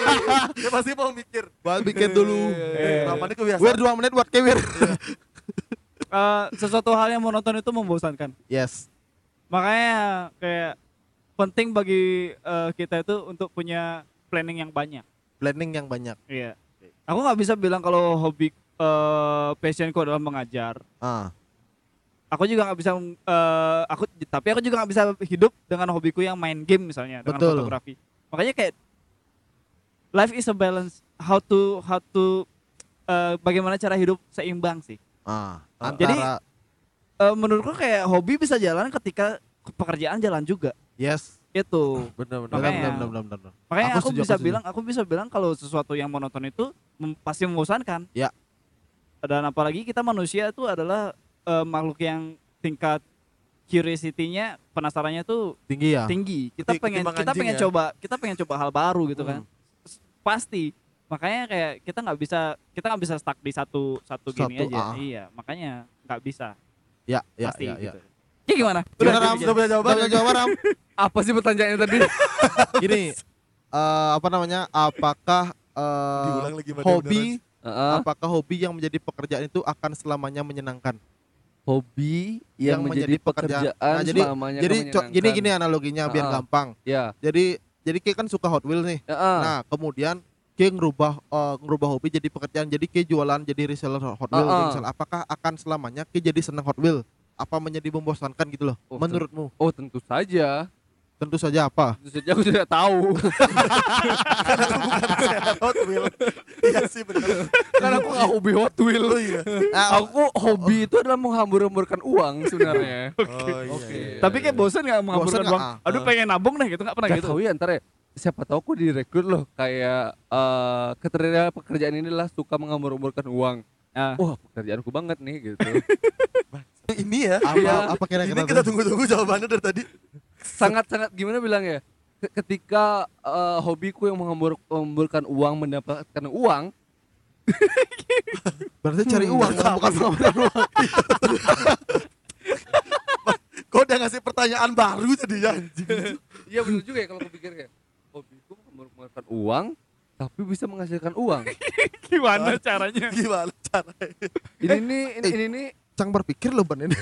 dia pasti mau mikir. Buat bikin dulu. Eh, ini kebiasaan. Wir dua menit buat kewir. Eh, sesuatu hal yang monoton itu membosankan. Yes. Makanya kayak penting bagi eh, kita itu untuk punya planning yang banyak. Planning yang banyak. Iya. Aku nggak bisa bilang kalau hobi eh passionku adalah mengajar. Ah. Aku juga nggak bisa eh, aku tapi aku juga nggak bisa hidup dengan hobiku yang main game misalnya dengan Betul. fotografi. Makanya kayak life is a balance. How to how to eh, bagaimana cara hidup seimbang sih. Ah. Antara Jadi- Eh, menurutku kayak hobi bisa jalan ketika pekerjaan jalan juga. Yes. itu benar benar Benar, Makanya- benar, benar, benar, benar. makanya Aku aku, setuju, bisa aku setuju. bilang aku bisa bilang kalau sesuatu yang monoton itu mem- pasti membosankan Ya. dan apalagi kita manusia itu adalah eh, makhluk yang tingkat curiosity-nya penasarannya tuh tinggi ya tinggi kita Keti- pengen kita pengen ya. coba kita pengen coba hal baru gitu kan Hmm. S- pasti makanya kayak kita nggak bisa kita nggak bisa stuck di satu satu gini Satu, aja ah. iya makanya nggak bisa ya ya pasti ya, ya. gitu ya gimana Gimana, Udah, Ram? udah punya jawaban Udah jawab Ram Apa sih pertanyaannya tadi? gini eh, apa namanya apakah eh, diulang lagi Mbak, hobi Heeh. apakah hobi yang menjadi pekerjaan itu akan selamanya menyenangkan hobi yang, Yang menjadi, menjadi pekerjaan. pekerjaan Nah, jadi- selamanya jadi gini gini analoginya biar Ah. gampang Ya. jadi jadi kayak kan suka Hot Wheels nih Heeh. nah kemudian kayak ngerubah eh, ngerubah hobi jadi pekerjaan jadi kayak jualan jadi reseller Hot Wheels ah. misal apakah akan selamanya kayak jadi senang Hot Wheels apa menjadi membosankan gitu loh Oh, menurutmu Oh tentu saja. Tentu saja apa Tentu saja aku tidak tahu. Hot Wheel iya sih benar Karena aku nggak hobi Hot Wheel. oh iya Ah, Aku hobi itu adalah menghambur-hamburkan uang sebenarnya. oh iya, Oke. iya. tapi kayak bosan nggak menghamburkan nggak? uang Ah. aduh pengen nabung deh gitu nggak pernah Gak gitu tahu ya ntar ya. Siapa tahu aku direkrut loh kayak eh keteria pekerjaan ini adalah suka menghambur-hamburkan uang. Ah. Wah pekerjaanku banget nih gitu. ini ya apa Iya. apa kira-kira ini kita tunggu-tunggu jawabannya dari tadi Sangat-sangat gimana bilang ya? Ke- Ketika eh, hobiku yang menghamburkan uang mendapatkan uang, berarti cari uang kan bukan penghamburan uang kok udah ngasih pertanyaan baru jadi anjing Iya benar juga ya kalau aku pikir kayak hobiku mengeluarkan uang tapi bisa menghasilkan uang. gimana caranya gimana caranya Ini nih ini ini, nih cang berpikir loh ban ini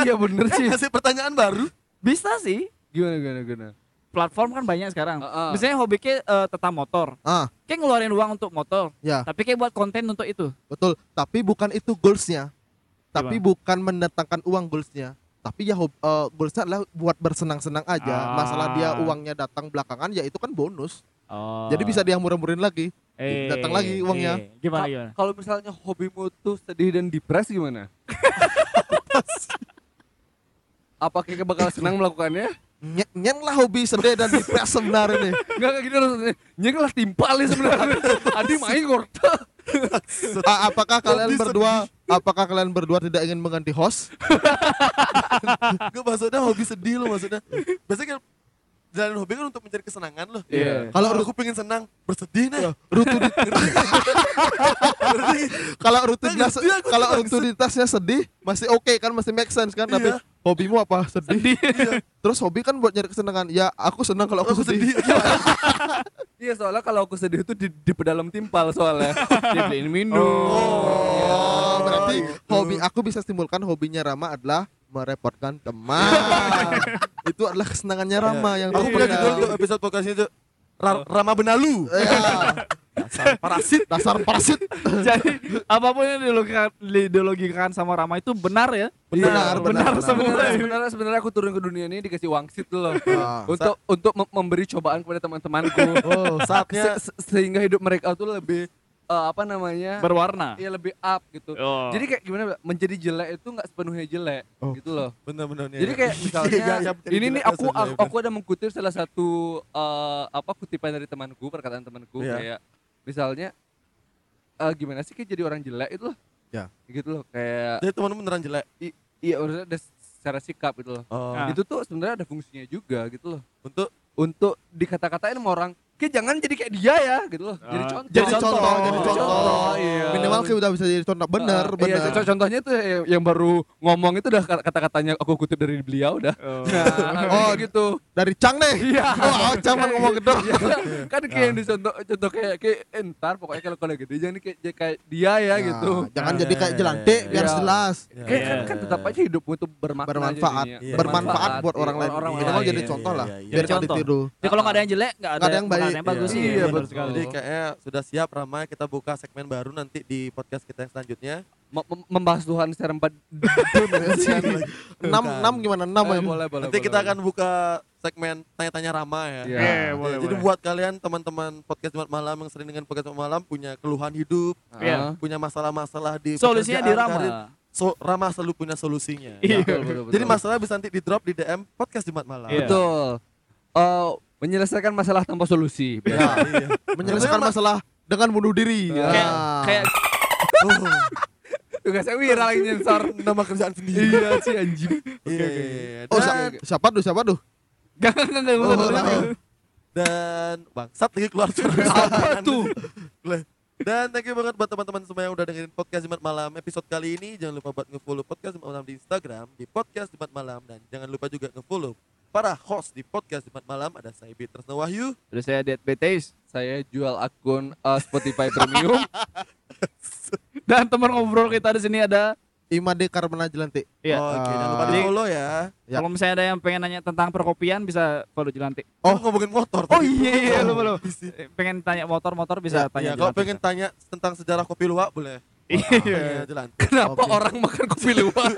iya bener sih. ngasih pertanyaan baru bisa sih. Gimana gimana gimana. platform kan banyak sekarang. Heeh. misalnya hobi kayak eh, tentang motor. Ah. Kayak ngeluarin uang untuk motor. Ya. Tapi kayak buat konten untuk itu. Betul. Tapi bukan itu goalsnya. Tapi Gimana? bukan mendatangkan uang goalsnya. Tapi ya eh, goalsnya adalah buat bersenang-senang aja. Ah. masalah dia uangnya datang belakangan ya itu kan bonus. Oh. Jadi bisa dia murah-murahin lagi. Eh, datang lagi uangnya. eh, gimana gimana? Kalau misalnya hobimu tuh sedih dan depres gimana? Apa kayak bakal senang melakukannya? Nye- nyeng lah hobi sedih dan depres sebenarnya nih Enggak kayak gitu maksudnya. Nyeng lah timpal ya sebenarnya. Adi main korta. Ah, apakah kalian berdua apakah kalian berdua tidak ingin mengganti host gue maksudnya hobi sedih lo maksudnya biasanya kan jalan hobi kan untuk mencari kesenangan loh Iya. kalau aku pengen senang bersedih nih. Rutinitas kalau rutinitas Ngerti aku kalau rutinitasnya sedih masih oke kan masih make sense kan tapi Iya. hobimu apa? Sedih. Terus hobi kan buat nyari kesenangan. Ya aku senang kalau aku, aku sedih, sedih. Iya. Soalnya kalau aku sedih itu di, di pedalam timpal soalnya. Dibeliin minum. oh berarti gitu. hobi aku bisa simpulkan hobinya Rama adalah merepotkan teman itu adalah kesenangannya Rama yang aku punya judul untuk episode podcast ini tuh Ra- Rama Benalu Ya, dasar parasit dasar parasit jadi apa pun yang diideologikan, diideologikan sama Rama itu benar ya benar benar, benar semua. Sebenarnya, sebenarnya sebenarnya aku turun ke dunia ini dikasih wangsit loh. Ah. untuk untuk mem- memberi cobaan kepada teman-temanku. oh saatnya Se- se- sehingga hidup mereka tuh lebih eh, apa namanya? berwarna Iya lebih up gitu. Oh. Jadi kayak gimana? Menjadi jelek itu nggak sepenuhnya jelek Oh. gitu loh. bener-bener nih Jadi kayak misalnya menjadi ini nih aku maksudnya, aku, aku ada mengkutip salah satu eh, apa kutipan dari temanku perkataan temanku Iya. kayak misalnya eh, gimana sih kayak jadi orang jelek itu loh. Ya. Gitu loh kayak jadi teman beneran jelek i- iya maksudnya ada secara sikap gitu loh. oh Ah. Itu tuh sebenarnya ada fungsinya juga gitu loh. untuk Untuk dikata-katain sama orang, kayak jangan jadi kayak dia ya gitu loh. Jadi Ah. contoh. jadi contoh, jadi Oh. contoh. iya. minimal kayak udah bisa jadi contoh bener Ah, bener Iya, co- contohnya tuh yang, yang baru ngomong itu udah kata- kata-katanya aku kutip dari beliau udah. Oh. Nah, Oh. gitu. dari Cang nih Iya. oh, oh Cang mau ngomong gedor Iya, kan kayak yang dicontoh contoh kayak kayak entar pokoknya kalau kalau gede jangan kayak jadi kayak dia ya Nah, gitu. jangan Ah, jadi iya, kayak iya, jelantik iya, biar iya. jelas Ya. Kayak kan, Iya. kan tetap aja hidupmu itu bermakna bermanfaat. Iya. bermanfaat buat Iya, orang lain minimal jadi contoh lah biar Jadi contoh. ditiru Ya kalau nggak ada yang jelek, Nggak ada yang baik. Bakalan bagus. Iya, Iya, betul. sekali. jadi kayaknya sudah siap Rama kita buka segmen baru nanti di podcast kita yang selanjutnya Mem- mem- membahas Tuhan secara empat enam enam gimana enam Eh, ya boleh boleh. nanti kita boleh. akan buka segmen tanya-tanya Rama ya Iya. Eh, Ya, boleh, jadi boleh. buat kalian teman-teman podcast Jumat Malam yang sering dengan podcast Jumat Malam punya keluhan hidup, Iya. punya masalah-masalah di Solusinya di Rama. karir, so, Rama selalu punya solusinya. Iya. betul, betul, betul. Jadi masalah bisa nanti di drop di DM podcast Jumat Malam. Iya. betul. eh, menyelesaikan masalah tanpa solusi. Ya, Iya. menyelesaikan masalah dengan bunuh diri. Ya. Kayak kayak Oh, Tugas saya viral lagi nyensor. nama kerjaan sendiri. iya sih anjim. Iya, iya, iya. Oh, sa- siapa tuh? Siapa tuh? Gak gak gak gak gak, nah, gak. dan bangsat lagi keluar suara Apa tuh? Dan thank you banget buat teman-teman semua yang udah dengerin podcast Jumat Malam episode kali ini. Jangan lupa buat nge-follow podcast Jumat Malam di Instagram di podcast Jumat Malam dan jangan lupa juga nge-follow para host di podcast Jumat Malam ada saya Bitresna Wahyu. Terus saya Dead Betes Saya jual akun eh, Spotify Premium. dan teman ngobrol kita di sini ada Imade Karmana Jelantik. Iya. Oke, jangan lupa di follow ya. Ya. Kalau misalnya ada yang pengen nanya tentang perkopian bisa follow Jelantik. Oh, ngomongin motor. Oh tadi. iya iya lupa lupa. Bisa. Eh, Pengen tanya motor-motor bisa ya, tanya. kalau Jelantik. pengen tanya tentang sejarah kopi luwak boleh. Iya. Kenapa Oke. orang makan kopi luwak?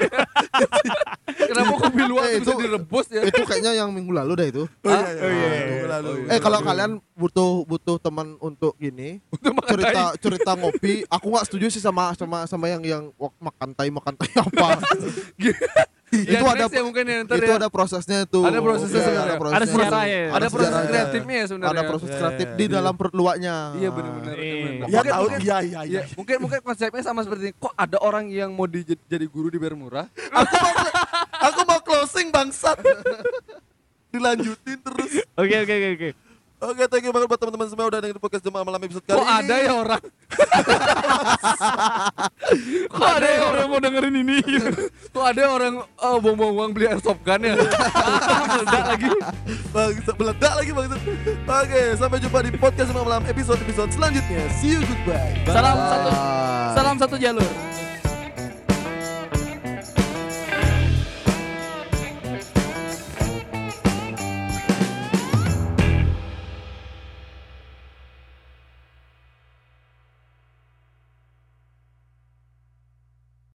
Kenapa kopi luwak Eh, itu direbus ya? Itu kayaknya yang minggu lalu dah itu. Oh, iya, Oh, iya, Lalu, iya. lalu. Oh, iya. Eh kalau kalian butuh butuh teman untuk gini Untuk cerita cerita ngopi, aku nggak setuju sih sama sama sama yang yang makan tai makan tai apa. Ya, itu ada ya mungkin ya, ntar itu ya. ada prosesnya tuh. Ada prosesnya Iya, sebenarnya. ada prosesnya. Ada sejarah ya. Ada proses sejarahnya. kreatifnya ya sebenarnya. Ada proses Iya, kreatif iya, di iya. dalam perut luaknya. Iya benar-benar. Iya. Iya Mungkin- tahu, iya iya iya. Ya, mungkin mungkin konsepnya sama seperti ini. Kok ada orang yang mau di, jadi guru di bayar murah? Aku mau aku mau closing bangsat. Dilanjutin terus. Oke oke oke oke. Thank you banget buat teman-teman semua udah dengerin podcast Jemaah Malam episode kali Kok ini. ada ya orang? Kok ada yang orang mau dengerin ini? Kok ada orang oh, buang-buang uang beli airsoft gun ya? Meledak lagi. Bangsat, meledak lagi bangsat. Oke, sampai jumpa di podcast Jemaah Malam episode-episode selanjutnya. See you goodbye. Bye. Salam satu salam satu jalur.